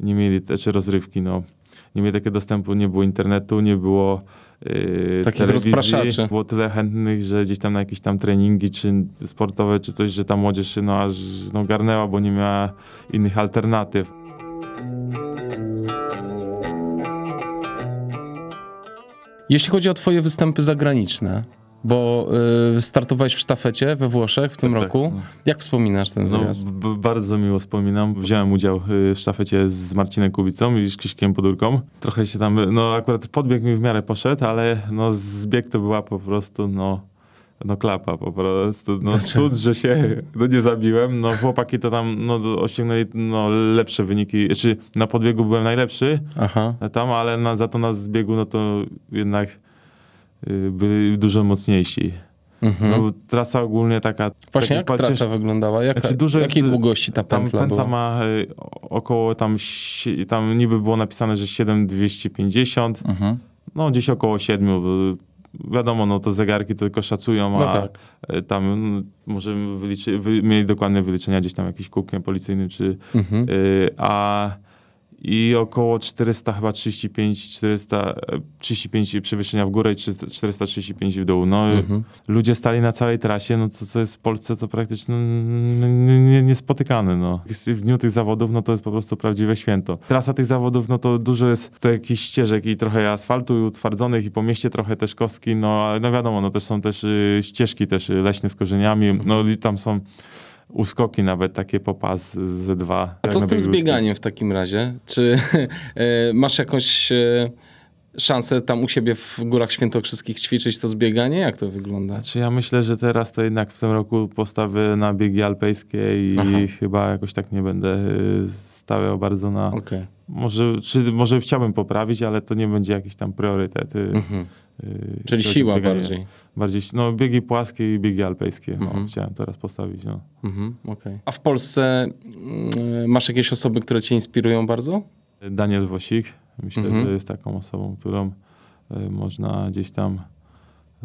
nie mieli, też rozrywki, no. Nie mieli takiego dostępu, nie było internetu, nie było yy, Takich telewizji. Było tyle chętnych, że gdzieś tam na jakieś tam treningi, czy sportowe, czy coś, że ta młodzież no aż no, garnęła, bo nie miała innych alternatyw. Jeśli chodzi o twoje występy zagraniczne, bo y, startowałeś w sztafecie we Włoszech w tym tak, tak roku. Tak. Jak wspominasz ten no, wyjazd? bardzo miło wspominam. Wziąłem udział y, w sztafecie z Marcinem Kubicą i z Krzyśkiem Podórką. Trochę się tam, no akurat podbieg mi w miarę poszedł, ale no zbieg to była po prostu, no no klapa po prostu. No cud, że się no, nie zabiłem. No chłopaki to tam no, osiągnęli no, lepsze wyniki. Znaczy na podbiegu byłem najlepszy Aha. tam, ale na, za to na zbiegu no to jednak byli dużo mocniejsi. Mhm. No, trasa ogólnie taka... Właśnie jak patrzysz, trasa wyglądała? Jaka, znaczy dużo jakiej jest, długości ta pętla Tam pętla była? ma y, około tam, tam niby było napisane, że 7250. Mhm. No gdzieś około 7 wiadomo, no to zegarki tylko szacują, no a tak. E, tam no, możemy wyliczyć, wy, mieli dokładne wyliczenia gdzieś tam jakimś kółkiem policyjnym, czy mhm. y, a i około 400 chyba 35, 435 przewyższenia w górę i 435 w dół. No, mhm. Ludzie stali na całej trasie, no co, co jest w Polsce to praktycznie niespotykane. No. W dniu tych zawodów no to jest po prostu prawdziwe święto. Trasa tych zawodów no to dużo jest to jakichś ścieżek i trochę asfaltu i utwardzonych i po mieście trochę też kostki, no ale no wiadomo, no też są też y, ścieżki też leśne z korzeniami, no i tam są uskoki nawet takie popas z dwa. A co z tym zbieganiem w takim razie? Czy e, masz jakąś e, szansę tam u siebie w Górach Świętokrzyskich ćwiczyć to zbieganie? Jak to wygląda? Znaczy ja myślę, że teraz to jednak w tym roku postawię na biegi alpejskie i Aha. chyba jakoś tak nie będę e, stawiał bardzo na... Okay. Może, czy, może chciałbym poprawić, ale to nie będzie jakiś tam priorytet. Mhm. Yy, Czyli siła bardziej. Bardziej, no biegi płaskie i biegi alpejskie. No, mhm. chciałem teraz postawić. No. Mhm, okay. A w Polsce y, masz jakieś osoby, które cię inspirują bardzo? Daniel Wosik. Myślę, mhm. że jest taką osobą, którą y, można gdzieś tam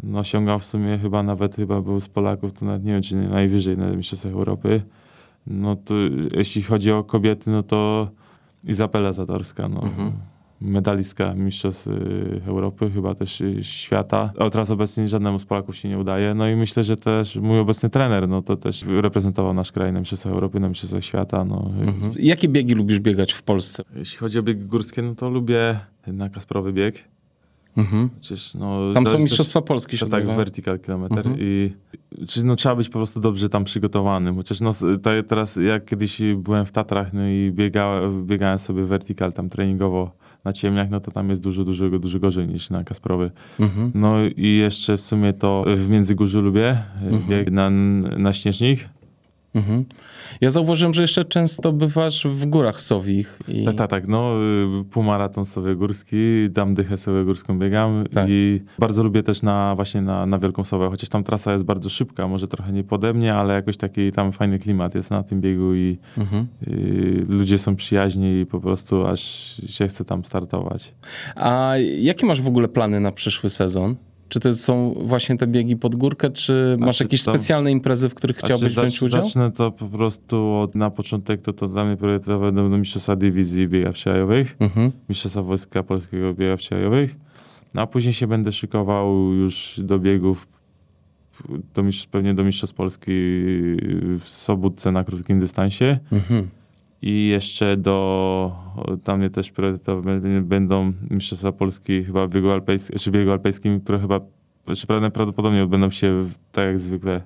no, osiągał w sumie chyba nawet chyba był z Polaków, to nawet nie wiem, czy nie najwyżej na Mistrzostwach Europy. No to jeśli chodzi o kobiety, no to Izabela Zatorska. No. Mhm medalistka Mistrzostw y, Europy, chyba też y, świata. A teraz obecnie żadnemu z Polaków się nie udaje. No i myślę, że też mój obecny trener, no to też reprezentował nasz kraj na Mistrzostwach Europy, na Mistrzostwach Świata. No. Mhm. Jakie biegi lubisz biegać w Polsce? Jeśli chodzi o biegi górskie, no to lubię na Kasprowy bieg. Mhm. Przecież, no, tam są Mistrzostwa też, Polski się Tak, vertical kilometr. Mhm. I czy, no, trzeba być po prostu dobrze tam przygotowanym. Chociaż no, teraz, jak kiedyś byłem w Tatrach no i biegałem, biegałem sobie vertical tam treningowo na ciemniach, no to tam jest dużo, dużo, dużo gorzej niż na Kasprowy. Mhm. No i jeszcze w sumie to w Międzygórzu lubię, mhm. na, na Śnieżnik. Mhm. Ja zauważyłem, że jeszcze często bywasz w górach Sowich. I... Tak, tak, tak. No, y, półmaraton Sowiegórski, dam dychę Sowiegórską biegam tak. i bardzo lubię też na właśnie na, na Wielką Sowę, chociaż tam trasa jest bardzo szybka, może trochę nie pode mnie, ale jakoś taki tam fajny klimat jest na tym biegu i, mhm. i y, ludzie są przyjaźni i po prostu aż się chce tam startować. A jakie masz w ogóle plany na przyszły sezon? Czy to są właśnie te biegi pod górkę, czy masz czy jakieś to- specjalne imprezy, w których chciałbyś Znaczy, wziąć udział? Zacznę to po prostu od, na początek, to, to dla mnie priorytetowe będą mistrzostwa dywizji biegów przełajowych, Mhm. mistrzostwa Wojska Polskiego biegów przełajowych, no a później się będę szykował już do biegów, do, pewnie do mistrzostw Polski w Sobótce na krótkim dystansie Mhm. I jeszcze do, dla mnie też priorytetowe będą mistrzostwa Polski chyba w biegu alpejskim, czy biegu alpejskim, które chyba, czy prawdopodobnie odbędą się w, tak jak zwykle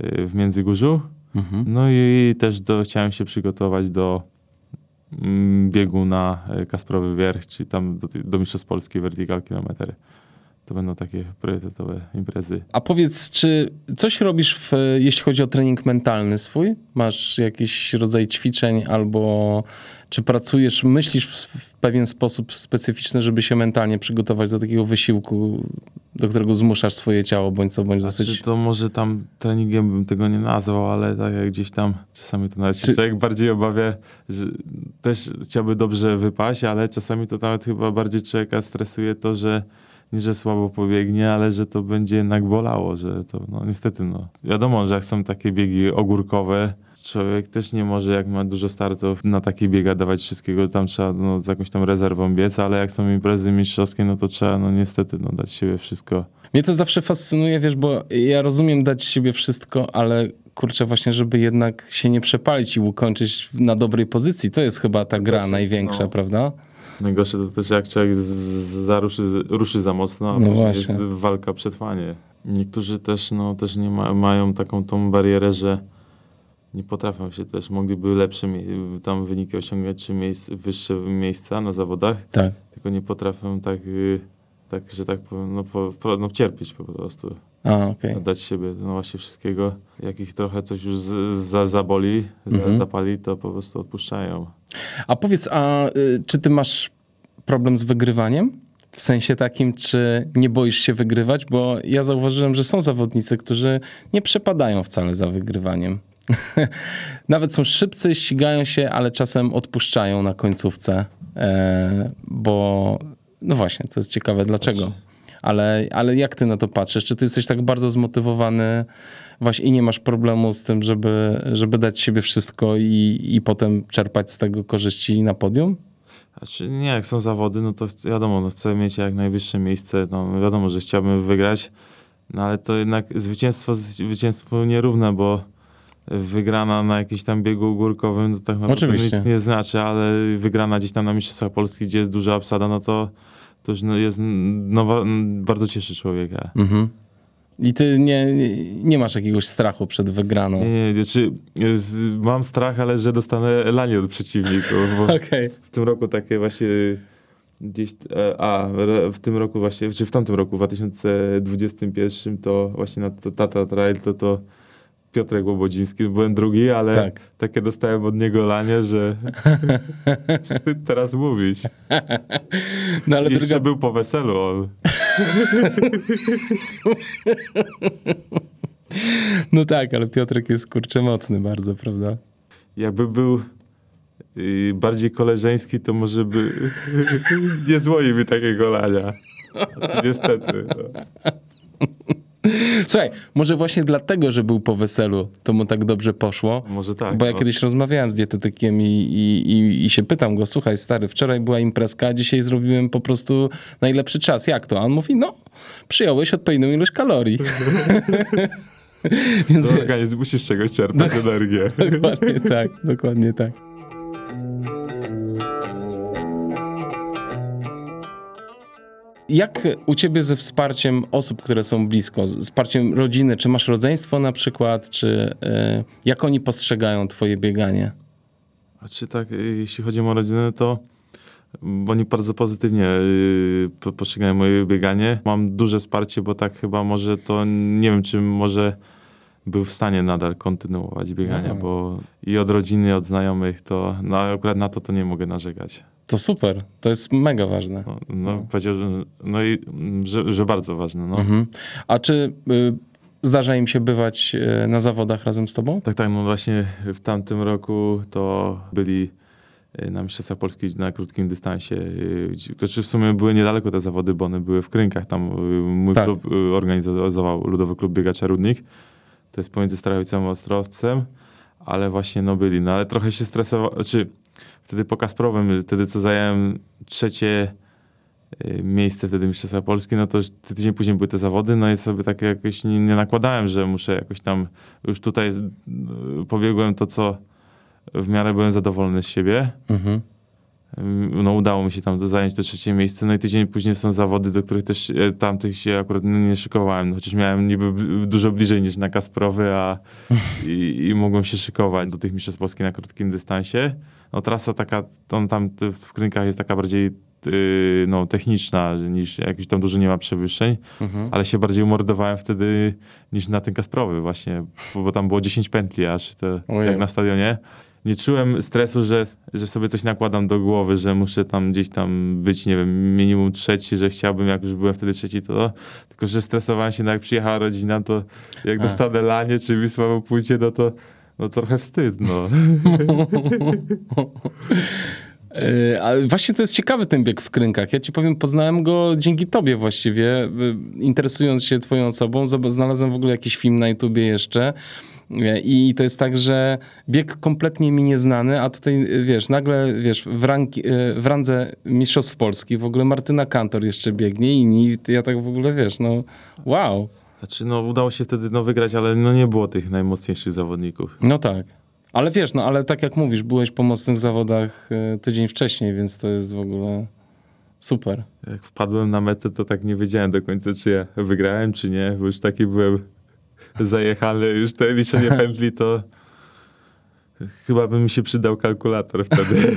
y, w Międzygórzu. Mhm. No i też do, chciałem się przygotować do mm, biegu na e, Kasprowy Wierch, czyli tam do, do Mistrzostw Polski Vertical Kilometer. To będą takie priorytetowe imprezy. A powiedz, czy coś robisz, w, jeśli chodzi o trening mentalny swój? Masz jakiś rodzaj ćwiczeń albo czy pracujesz, myślisz w, pewien sposób specyficzny, żeby się mentalnie przygotować do takiego wysiłku, do którego zmuszasz swoje ciało, bądź co, bądź dosyć... Znaczy, to może tam treningiem bym tego nie nazwał, ale tak jak gdzieś tam czasami to nawet Czy- człowiek bardziej obawia, że też chciałby dobrze wypaść, ale czasami to nawet chyba bardziej człowieka stresuje to, że nie, że słabo pobiegnie, ale że to będzie jednak bolało, że to no niestety no. Wiadomo, że jak są takie biegi ogórkowe, człowiek też nie może, jak ma dużo startów, na takie biega dawać wszystkiego, tam trzeba no, z jakąś tam rezerwą biec, ale jak są imprezy mistrzowskie, no to trzeba no niestety no, dać siebie wszystko. Mnie to zawsze fascynuje, wiesz, bo ja rozumiem dać siebie wszystko, ale kurczę właśnie, żeby jednak się nie przepalić i ukończyć na dobrej pozycji. To jest chyba ta gra jest, największa, no. prawda? Najgorsze to też jak człowiek zaruszy, ruszy za mocno, a No później właśnie. jest walka przetrwanie. Niektórzy też, no, też nie ma, mają taką tą barierę, że nie potrafią się też, mogliby lepsze tam wyniki osiągać, czy miejsc, wyższe miejsca na zawodach, Tak. tylko nie potrafią tak, y, tak że tak powiem, no, po, no cierpieć po prostu, A, okej. dać siebie, no właśnie wszystkiego. Jak ich trochę coś już z, za, zaboli, Mhm. za, zapali, to po prostu odpuszczają. A powiedz, a y, czy ty masz problem z wygrywaniem? W sensie takim, czy nie boisz się wygrywać? Bo ja zauważyłem, że są zawodnicy, którzy nie przepadają wcale za wygrywaniem. Nawet są szybcy, ścigają się, ale czasem odpuszczają na końcówce, e, bo no właśnie, to jest ciekawe dlaczego. Ale, ale jak ty na to patrzysz? Czy ty jesteś tak bardzo zmotywowany właśnie i nie masz problemu z tym, żeby, żeby dać siebie wszystko i, i potem czerpać z tego korzyści na podium? Znaczy, nie, jak są zawody, no to wiadomo, no chcę mieć jak najwyższe miejsce. No, wiadomo, że chciałbym wygrać, no ale to jednak zwycięstwo, zwycięstwo nierówne, bo wygrana na jakimś tam biegu górkowym to tak naprawdę Oczywiście. nic nie znaczy, ale wygrana gdzieś tam na Mistrzostwach Polski, gdzie jest duża obsada, no to, to no, jest, no, bardzo cieszy człowieka. Mhm. I ty nie, nie- masz jakiegoś strachu przed wygraną. Nie, nie, znaczy, mam strach, ale że dostanę lanie od przeciwników, Okej. w tym roku takie właśnie gdzieś, e, a w tym roku właśnie, czy w tamtym roku, w 2021 to właśnie na to Tata Trail to to Piotrek Łobodziński, byłem drugi, ale Tak. takie dostałem od niego lanie, że wstyd teraz mówić. No ale Jeszcze druga... był po weselu on. No tak, ale Piotrek jest kurczę mocny bardzo, prawda? Jakby był y, bardziej koleżeński, to może by nie złoił mi takiego lania. Niestety. No. Słuchaj, może właśnie dlatego, że był po weselu, to mu tak dobrze poszło. Może tak. Bo ja no. kiedyś rozmawiałem z dietetykiem i, i, i, i się pytam go, słuchaj stary, wczoraj była imprezka, a dzisiaj zrobiłem po prostu najlepszy czas. Jak to? A on mówi, no, przyjąłeś odpowiednią ilość kalorii. Więc organizm musisz czegoś czerpać energię. dokładnie tak, dokładnie tak. Jak u ciebie ze wsparciem osób, które są blisko, wsparciem rodziny, czy masz rodzeństwo na przykład, czy y, jak oni postrzegają twoje bieganie? A czy tak, y, jeśli chodzi o rodzinę, to mm, oni bardzo pozytywnie y, po- postrzegają moje bieganie. Mam duże wsparcie, bo tak chyba może to, nie wiem, czy może był w stanie nadal kontynuować biegania, Aha. bo i od rodziny, od znajomych, to no, akurat na to to nie mogę narzekać. To super, to jest mega ważne. No, no że, no i, że, że bardzo ważne, no. Mhm. A czy y, zdarza im się bywać y, na zawodach razem z tobą? Tak, tak, no właśnie w tamtym roku to byli y, na Mistrzostwach Polski na krótkim dystansie. Znaczy w sumie były niedaleko te zawody, bo one były w Krynkach. Tam y, mój Tak. klub organizował Ludowy Klub Biegacza Rudnik. To jest pomiędzy Starowicem a Ostrowcem, ale właśnie no byli. No ale trochę się stresował, znaczy wtedy po Kasprowym, wtedy co zająłem trzecie y, miejsce wtedy Mistrzostwa Polski, no to już tydzień później były te zawody, no i sobie tak jakoś nie, nie nakładałem, że muszę jakoś tam, już tutaj y, pobiegłem to, co w miarę byłem zadowolony z siebie. Mhm. Ym, No udało mi się tam zająć to trzecie miejsce, no i tydzień później są zawody, do których też tamtych się akurat nie szykowałem, chociaż miałem niby dużo bliżej niż na Kasprowy, a i, i mogłem się szykować do tych mistrzostw Polski na krótkim dystansie. No trasa taka, on tam w Krynkach jest taka bardziej y, no, techniczna, niż jakiś tam dużo nie ma przewyższeń, Mhm. ale się bardziej umordowałem wtedy niż na ten Kasprowy właśnie, bo, bo tam było 10 pętli aż, to Ojej. jak na stadionie. Nie czułem stresu, że, że sobie coś nakładam do głowy, że muszę tam gdzieś tam być, nie wiem, minimum trzeci, że chciałbym, jak już byłem wtedy trzeci, to tylko, że stresowałem się, no jak przyjechała rodzina, to jak A. dostanę lanie czy Wisławo pójdzie, no to no trochę wstyd, no. Ale właśnie to jest ciekawy ten bieg w Krynkach. Ja ci powiem, poznałem go dzięki tobie właściwie. E, Interesując się twoją osobą, znalazłem w ogóle jakiś film na YouTubie jeszcze. E, I to jest tak, że bieg kompletnie mi nieznany, a tutaj, wiesz, nagle, wiesz, w, ranki, w randze Mistrzostw Polski w ogóle Martyna Kantor jeszcze biegnie i ja tak w ogóle, wiesz, no wow. Znaczy, no udało się wtedy no, wygrać, ale no nie było tych najmocniejszych zawodników. No tak. Ale wiesz, no ale tak jak mówisz, byłeś po mocnych zawodach e, tydzień wcześniej, więc to jest w ogóle super. Jak wpadłem na metę, to tak nie wiedziałem do końca, czy ja wygrałem, czy nie, bo już taki byłem zajechany, już te liczenie pętli, to chyba by mi się przydał kalkulator wtedy.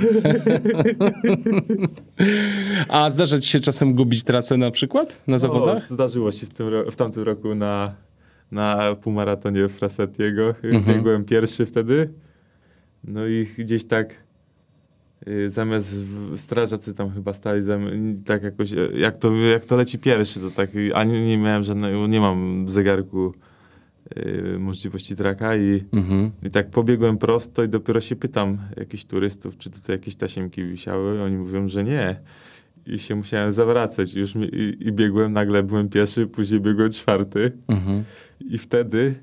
A zdarza ci się czasem gubić trasę na przykład na zawodach? O, zdarzyło się w, tym, w tamtym roku na, na półmaratonie Frasetiego. Mhm. Biegłem pierwszy wtedy. No i gdzieś tak y, zamiast w- strażacy tam chyba stali, zam- tak jakoś, e, jak to, jak to leci pierwszy, to tak, y, ani nie miałem żadnego, nie mam w zegarku y, możliwości traka i, Mhm. i tak pobiegłem prosto i dopiero się pytam jakichś turystów, czy tutaj jakieś tasiemki wisiały. Oni mówią, że nie. I się musiałem zawracać. Już mi, i, I biegłem, nagle byłem pierwszy, później biegłem czwarty. Mhm. I wtedy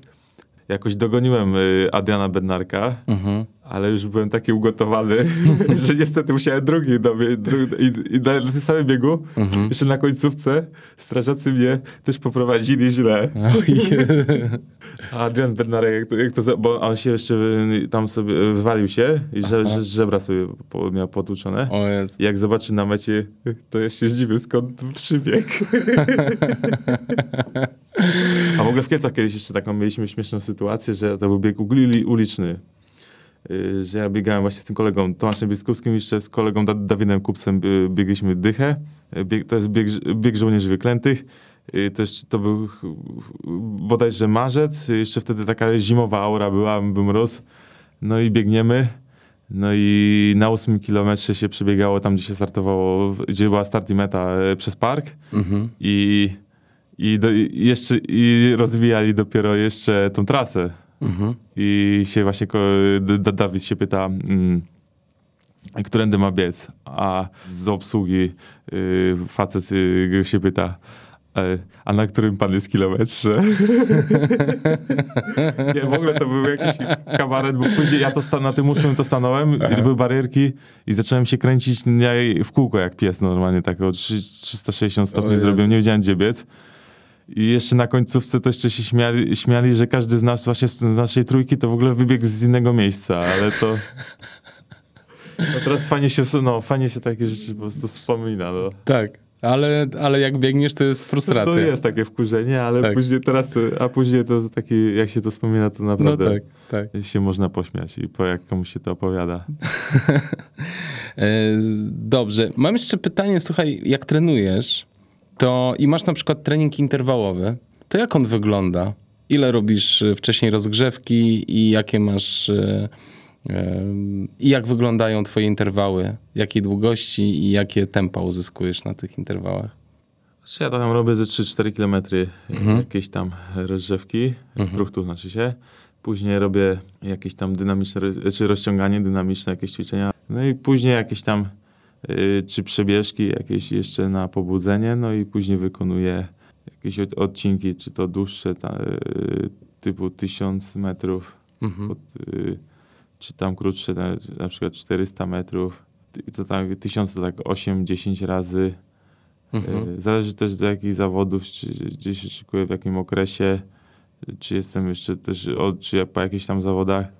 jakoś dogoniłem y, Adriana Bednarka, Mhm. Ale już byłem taki ugotowany, że niestety musiałem drugi dobie, dru, i, i na tym samym biegu, Mhm. jeszcze na końcówce, strażacy mnie też poprowadzili źle. A Adrian Bednarek, jak to, jak to, bo on się jeszcze tam sobie wywalił się i że, że, żebra sobie miał potłuczone. O. I jak zobaczy na mecie, to ja się zdziwię, skąd przybieg. A w ogóle w Kielcach kiedyś jeszcze taką mieliśmy śmieszną sytuację, że to był bieg uli- uliczny. Y, Że ja biegałem właśnie z tym kolegą Tomaszem Bieskupskim, jeszcze z kolegą Da- Dawidem Kupcem y, biegliśmy dychę. Y, Bieg, to jest bieg, bieg żołnierzy wyklętych. Y, To, był bodajże marzec, jeszcze wtedy taka zimowa aura była, był mróz. No i biegniemy. No i na ósmym kilometrze się przebiegało tam, gdzie się startowało, gdzie była start i meta e, przez park Mhm. i, i, do, i jeszcze i rozwijali dopiero jeszcze tą trasę. Mhm. I się właśnie Dawid się pyta, mm, którędy ma biec, a z obsługi y, facet y, się pyta, e, a na którym pan jest kilometrze? Nie, w ogóle to był jakiś kabaret, bo później ja to na tym ósmym to stanąłem, i były barierki i zacząłem się kręcić w kółko jak pies normalnie, tak o trzy- 360 O stopni zrobiłem, nie wiedziałem gdzie biec. I jeszcze na końcówce to jeszcze się śmiali, śmiali, że każdy z nas, właśnie z, z naszej trójki, to w ogóle wybiegł z innego miejsca, ale to... No teraz fajnie się, no, fajnie się takie rzeczy po prostu wspomina, no. Tak. Ale, ale jak biegniesz, to jest frustracja. To jest takie wkurzenie, ale Tak. później teraz, to, a później to taki, jak się to wspomina, to No naprawdę tak, tak. się można pośmiać i po jak komuś się to opowiada. E, Dobrze. Mam jeszcze pytanie, słuchaj, jak trenujesz to i masz na przykład trening interwałowy, to jak on wygląda? Ile robisz e, wcześniej rozgrzewki i jakie masz e, e, i jak wyglądają twoje interwały? Jakiej długości i jakie tempa uzyskujesz na tych interwałach? Znaczy ja tam robię ze 3-4 kilometry Mhm. jakieś tam rozrzewki, mhm. znaczy się. Później robię jakieś tam dynamiczne, czy rozciąganie, dynamiczne jakieś ćwiczenia. No i później jakieś tam czy przebieżki jakieś jeszcze na pobudzenie, no i później wykonuję jakieś od, odcinki, czy to dłuższe, ta, y, typu 1000 metrów, Mhm. pod, y, czy tam krótsze, na, na przykład 400 metrów. I to tak, 1000 to tak 8-10 razy. Mhm. Y, Zależy też do jakich zawodów, czy gdzie się szykuję, w jakim okresie, czy jestem jeszcze też, o, czy po jakichś tam zawodach.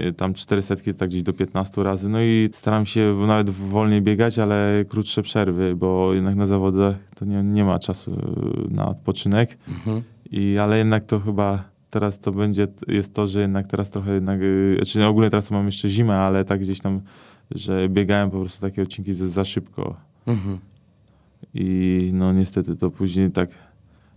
Y, Tam 400 tak gdzieś do 15 razy. No i staram się nawet wolniej biegać, ale krótsze przerwy, bo jednak na zawodach to nie, nie ma czasu y, na odpoczynek. Mhm. I, ale jednak to chyba teraz to będzie, jest to, że jednak teraz trochę jednak, y, znaczy ogólnie teraz to mam jeszcze zimę, ale tak gdzieś tam, że biegałem po prostu takie odcinki za, za szybko. Mhm. I no niestety to później tak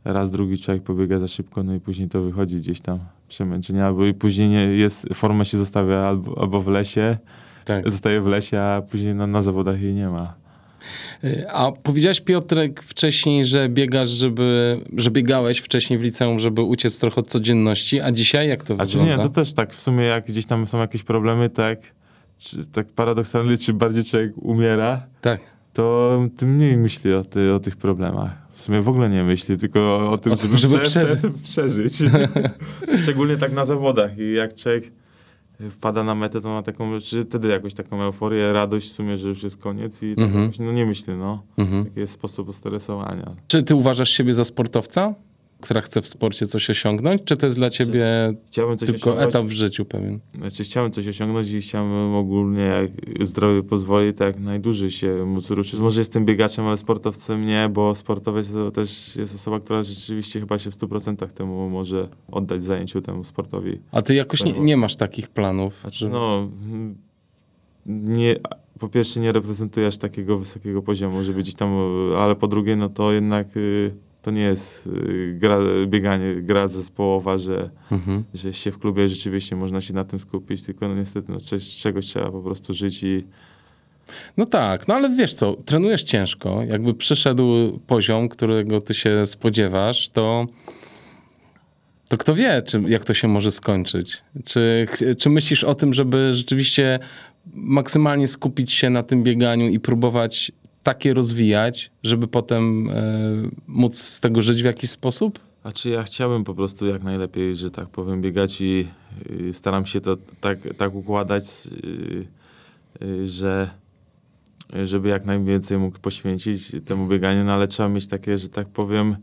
raz, drugi człowiek pobiega za szybko, no i później to wychodzi gdzieś tam przemęczenie, albo i później nie jest, formę się zostawia albo, albo w lesie, Tak. zostaje w lesie, a później na, na zawodach jej nie ma. Y, A powiedziałeś Piotrek wcześniej, że biegasz, żeby, że biegałeś wcześniej w liceum, żeby uciec trochę od codzienności, a dzisiaj jak to A czy wygląda? nie, to też tak w sumie jak gdzieś tam są jakieś problemy, tak, czy, tak paradoksalnie, czy bardziej człowiek umiera, Tak. to tym mniej myśli o, ty, o tych problemach. W sumie w ogóle nie myśli, tylko o tym, O tym, żeby, żeby prze, przeżyć. przeżyć. Szczególnie tak na zawodach i jak człowiek wpada na metę, to ma taką, czy wtedy jakąś taką euforię, radość w sumie, że już jest koniec i tak Mhm. no nie myśli, no. Mhm. Taki jest sposób stresowania. Czy ty uważasz siebie za sportowca, która chce w sporcie coś osiągnąć, czy to jest dla ciebie coś tylko osiągnąć. etap w życiu pewien? Znaczy chciałem coś osiągnąć i chciałem ogólnie, jak zdrowie pozwoli, tak jak najdłużej się móc ruszyć. Może jestem biegaczem, ale sportowcem nie, bo sportowiec to też jest osoba, która rzeczywiście chyba się w 100% temu może oddać zajęciu temu sportowi. A ty jakoś nie, nie masz takich planów? Znaczy no, nie, po pierwsze nie reprezentujesz takiego wysokiego poziomu, żeby gdzieś tam, ale po drugie no to jednak y, to nie jest y, gra, bieganie, gra zespołowa, że Mhm. że się w klubie rzeczywiście można się na tym skupić, tylko no niestety no, czegoś trzeba po prostu żyć i No tak, no ale wiesz co, trenujesz ciężko. Jakby przyszedł poziom, którego ty się spodziewasz, to, to kto wie, czy, jak to się może skończyć. Czy, czy myślisz o tym, żeby rzeczywiście maksymalnie skupić się na tym bieganiu i próbować takie rozwijać, żeby potem e, móc z tego żyć w jakiś sposób? a czy ja chciałbym po prostu jak najlepiej, że tak powiem, biegać i y, staram się to tak, tak układać, y, y, że żeby jak najwięcej mógł poświęcić temu bieganiu, no ale trzeba mieć takie, że tak powiem,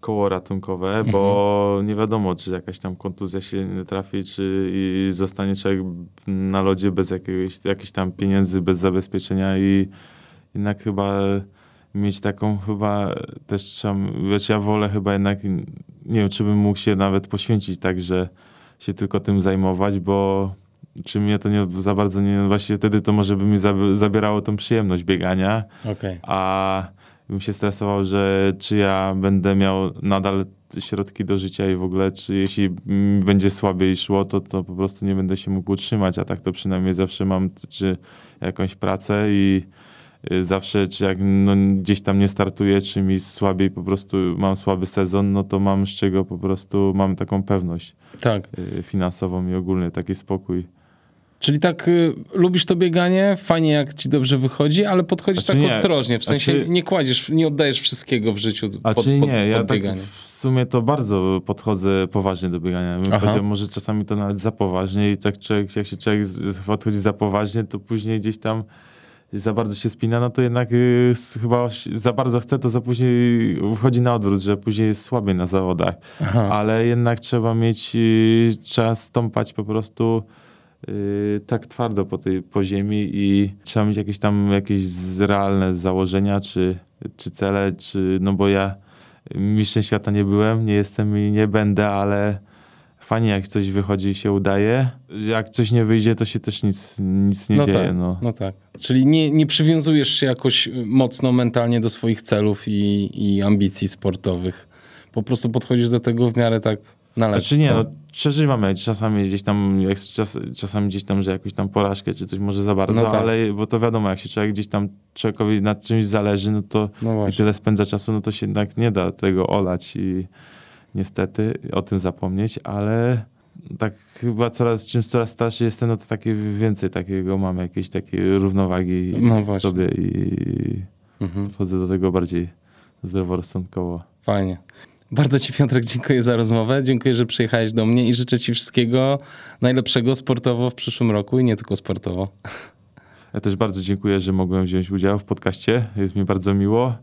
koło ratunkowe, bo nie wiadomo, czy jakaś tam kontuzja się nie trafi, czy i zostanie człowiek na lodzie bez jakiegoś, jakichś tam pieniędzy, bez zabezpieczenia i jednak chyba mieć taką chyba też trzeba, wiesz, ja wolę chyba jednak, nie wiem, czy bym mógł się nawet poświęcić tak, że się tylko tym zajmować, bo czy mnie to nie za bardzo nie, właśnie wtedy to może by mi zab- zabierało tą przyjemność biegania, Okej. a bym się stresował, że czy ja będę miał nadal środki do życia i w ogóle, czy jeśli będzie słabiej szło, to, to po prostu nie będę się mógł utrzymać, a tak to przynajmniej zawsze mam czy jakąś pracę i zawsze, czy jak no, gdzieś tam nie startuję, czy mi słabiej po prostu mam słaby sezon, no to mam z czego po prostu, mam taką pewność Tak. y, finansową i ogólnie taki spokój. Czyli tak y, lubisz to bieganie, fajnie jak ci dobrze wychodzi, ale podchodzisz Znaczy tak nie, ostrożnie, w sensie znaczy- nie kładziesz, nie oddajesz wszystkiego w życiu A pod, czy pod, nie, ja tak w sumie to bardzo podchodzę poważnie do biegania. Bym może czasami to nawet za poważnie i tak człowiek, jak się człowiek podchodzi za poważnie, to później gdzieś tam za bardzo się spina, no to jednak y, chyba za bardzo chce, to za później wychodzi na odwrót, że później jest słabiej na zawodach. Aha. Ale jednak trzeba mieć, y, trzeba stąpać po prostu y, tak twardo po tej po ziemi i trzeba mieć jakieś tam jakieś realne założenia, czy, czy cele, czy, no bo ja mistrzem świata nie byłem, nie jestem i nie będę, ale fajnie jak coś wychodzi i się udaje. Jak coś nie wyjdzie, to się też nic, nic nie no dzieje. tak, no. no tak. Czyli nie, nie przywiązujesz się jakoś mocno mentalnie do swoich celów i, i ambicji sportowych. Po prostu podchodzisz do tego w miarę tak na lekko. Znaczy nie, no, przeżywam jak czasami gdzieś tam, jak czas, czasami gdzieś tam, że jakąś tam porażkę czy coś może za bardzo, No tak. ale bo to wiadomo, jak się człowiek gdzieś tam człowiekowi nad czymś zależy, no to No i tyle spędza czasu, no to się jednak nie da tego olać i niestety o tym zapomnieć, ale tak chyba coraz, czym coraz starszy jestem, no to takie więcej takiego mam, jakiejś takiej równowagi No w sobie i Mhm. podchodzę do tego bardziej zdroworozsądkowo. Fajnie. Bardzo Ci, Piotrek, dziękuję za rozmowę. Dziękuję, że przyjechałeś do mnie i życzę Ci wszystkiego najlepszego sportowo w przyszłym roku i nie tylko sportowo. Ja też bardzo dziękuję, że mogłem wziąć udział w podcaście. Jest mi bardzo miło.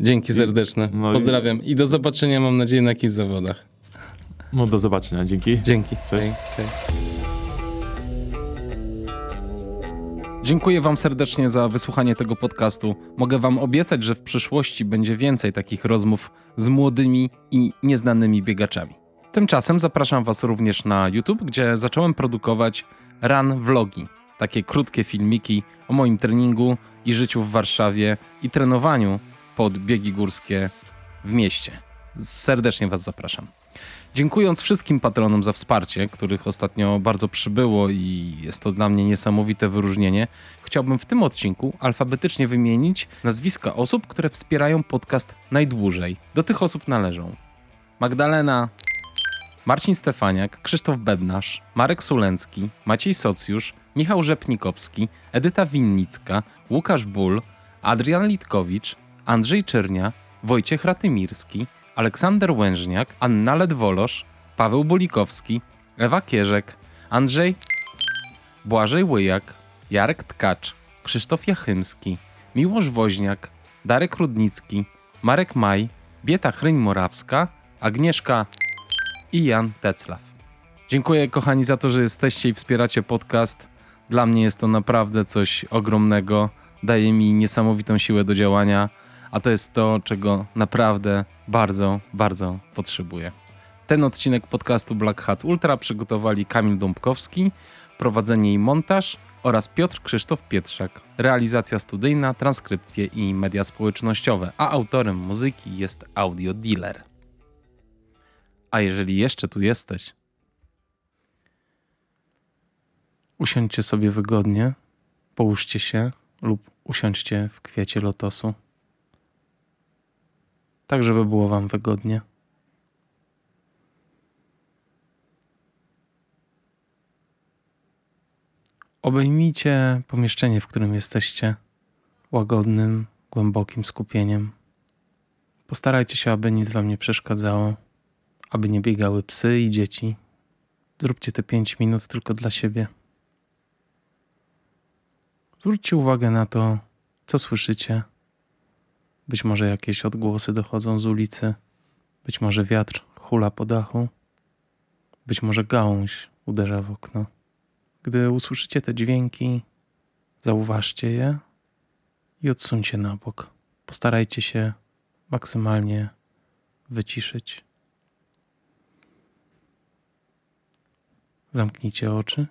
Dzięki serdeczne. no Pozdrawiam i do zobaczenia, mam nadzieję, na jakichś zawodach. No do zobaczenia. Dzięki. Dzięki. Cześć. Cześć. Dziękuję Wam serdecznie za wysłuchanie tego podcastu. Mogę Wam obiecać, że w przyszłości będzie więcej takich rozmów z młodymi i nieznanymi biegaczami. Tymczasem zapraszam Was również na YouTube, gdzie zacząłem produkować run vlogi. Takie krótkie filmiki o moim treningu i życiu w Warszawie i trenowaniu pod biegi górskie w mieście. Serdecznie Was zapraszam. Dziękując wszystkim patronom za wsparcie, których ostatnio bardzo przybyło i jest to dla mnie niesamowite wyróżnienie, chciałbym w tym odcinku alfabetycznie wymienić nazwiska osób, które wspierają podcast najdłużej. Do tych osób należą Magdalena, Marcin Stefaniak, Krzysztof Bednarz, Marek Sulencki, Maciej Socjusz, Michał Rzepnikowski, Edyta Winnicka, Łukasz Ból, Adrian Litkowicz, Andrzej Czernia, Wojciech Ratymirski, Aleksander Łężniak, Anna Ledwolosz, Paweł Bulikowski, Ewa Kierzek, Andrzej Błażej Łyjak, Jarek Tkacz, Krzysztof Jachymski, Miłosz Woźniak, Darek Rudnicki, Marek Maj, Bieta Chryń-Morawska, Agnieszka i Jan Teclaw. Dziękuję kochani za to, że jesteście i wspieracie podcast. Dla mnie jest to naprawdę coś ogromnego. Daje mi niesamowitą siłę do działania, a to jest to, czego naprawdę bardzo, bardzo potrzebuję. Ten odcinek podcastu Black Hat Ultra przygotowali Kamil Dąbkowski, prowadzenie i montaż oraz Piotr Krzysztof Pietrzak. Realizacja studyjna, transkrypcje i media społecznościowe, a autorem muzyki jest Audio Dealer. A jeżeli jeszcze tu jesteś, usiądźcie sobie wygodnie, połóżcie się lub usiądźcie w kwiecie lotosu, tak żeby było Wam wygodnie. Obejmijcie pomieszczenie, w którym jesteście, łagodnym, głębokim skupieniem. Postarajcie się, aby nic Wam nie przeszkadzało, aby nie biegały psy i dzieci. Zróbcie te 5 minut tylko dla siebie. Zwróćcie uwagę na to, co słyszycie. Być może jakieś odgłosy dochodzą z ulicy, być może wiatr hula po dachu, być może gałąź uderza w okno. Gdy usłyszycie te dźwięki, zauważcie je i odsuńcie na bok. Postarajcie się maksymalnie wyciszyć. Zamknijcie oczy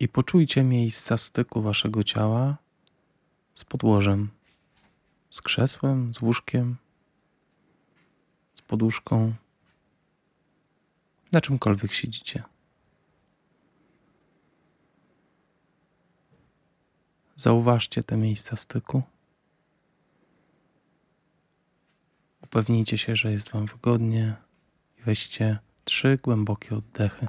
i poczujcie miejsca styku waszego ciała z podłożem, z krzesłem, z łóżkiem, z poduszką, na czymkolwiek siedzicie. Zauważcie te miejsca styku. Upewnijcie się, że jest Wam wygodnie i weźcie trzy głębokie oddechy.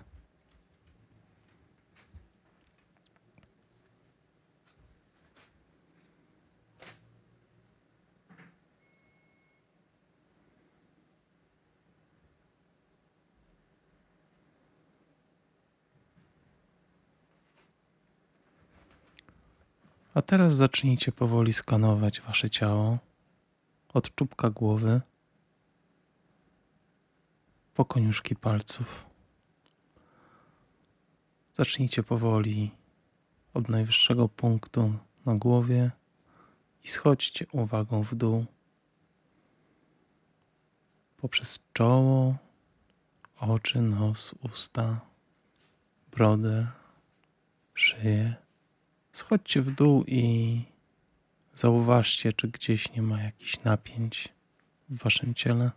A teraz zacznijcie powoli skanować Wasze ciało od czubka głowy po koniuszki palców. Zacznijcie powoli od najwyższego punktu na głowie i schodźcie uwagą w dół poprzez czoło, oczy, nos, usta, brodę, szyję. Schodźcie w dół i zauważcie, czy gdzieś nie ma jakichś napięć w waszym ciele.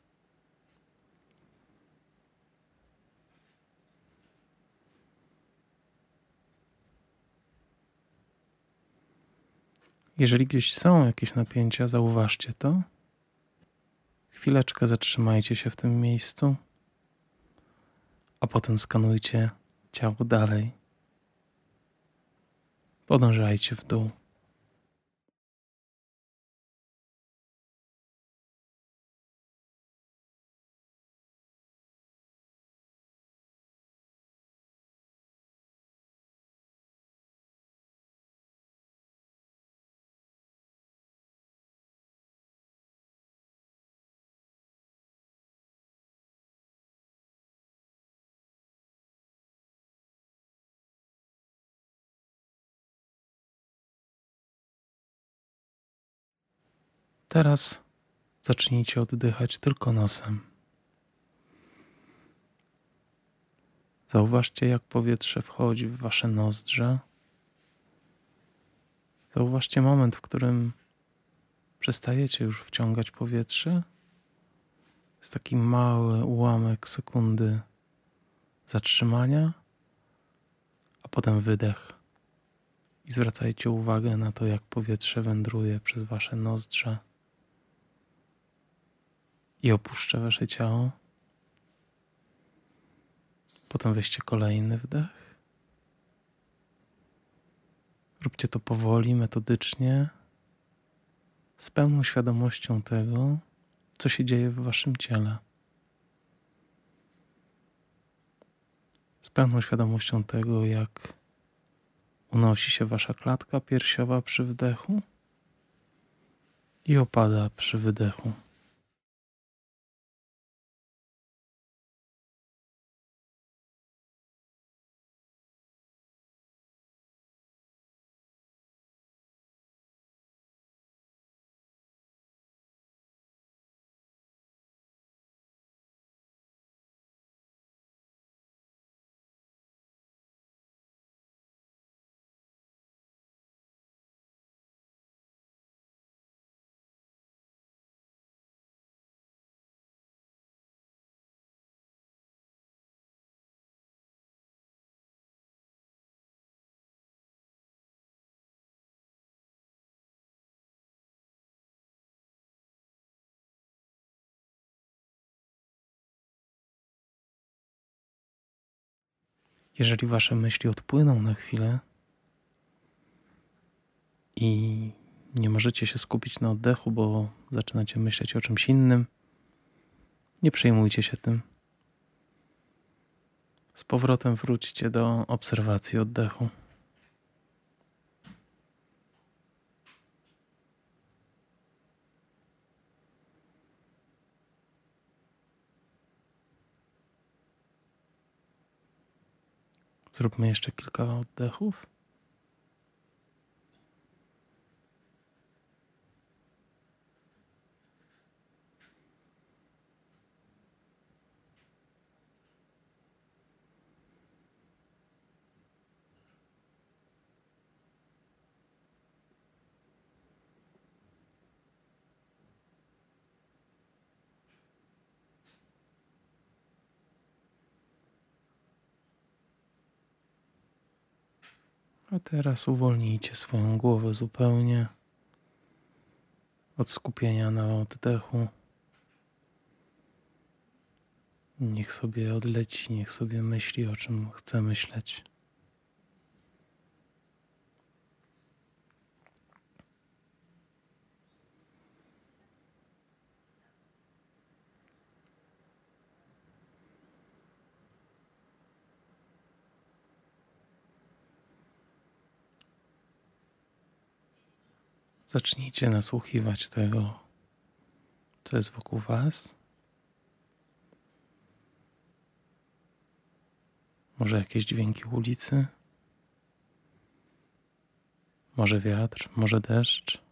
Jeżeli gdzieś są jakieś napięcia, zauważcie to. Chwileczkę zatrzymajcie się w tym miejscu, a potem skanujcie ciało dalej. Podążajcie w dół. Teraz zacznijcie oddychać tylko nosem. Zauważcie, jak powietrze wchodzi w wasze nozdrza. Zauważcie moment, w którym przestajecie już wciągać powietrze. Jest taki mały ułamek sekundy zatrzymania, a potem wydech. I zwracajcie uwagę na to, jak powietrze wędruje przez wasze nozdrza i opuszcza wasze ciało. Potem weźcie kolejny wdech. Róbcie to powoli, metodycznie, z pełną świadomością tego, co się dzieje w waszym ciele. Z pełną świadomością tego, jak unosi się wasza klatka piersiowa przy wdechu i opada przy wydechu. Jeżeli wasze myśli odpłyną na chwilę i nie możecie się skupić na oddechu, bo zaczynacie myśleć o czymś innym, nie przejmujcie się tym. Z powrotem wróćcie do obserwacji oddechu. Zróbmy jeszcze kilka oddechów. A teraz uwolnijcie swoją głowę zupełnie od skupienia na oddechu. Niech sobie odleci, niech sobie myśli o czym chce myśleć. Zacznijcie nasłuchiwać tego, co jest wokół Was. Może jakieś dźwięki ulicy, może wiatr, może deszcz,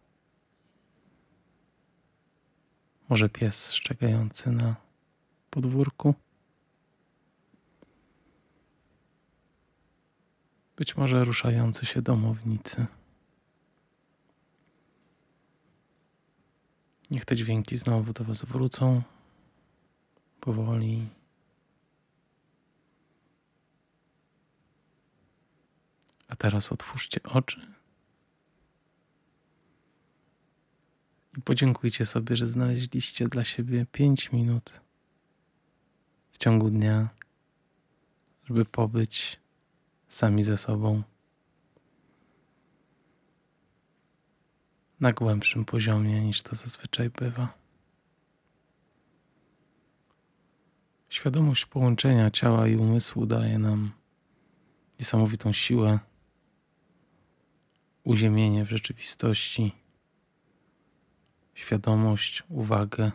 może pies szczekający na podwórku. Być może ruszający się domownicy. Niech te dźwięki znowu do Was wrócą. Powoli. A teraz otwórzcie oczy. I podziękujcie sobie, że znaleźliście dla siebie 5 minut w ciągu dnia, żeby pobyć sami ze sobą na głębszym poziomie niż to zazwyczaj bywa. Świadomość połączenia ciała i umysłu daje nam niesamowitą siłę, uziemienie w rzeczywistości, świadomość, uwagę.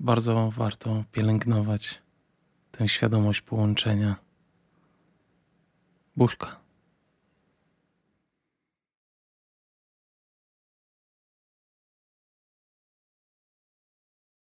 Bardzo warto pielęgnować tę świadomość połączenia. Buźka.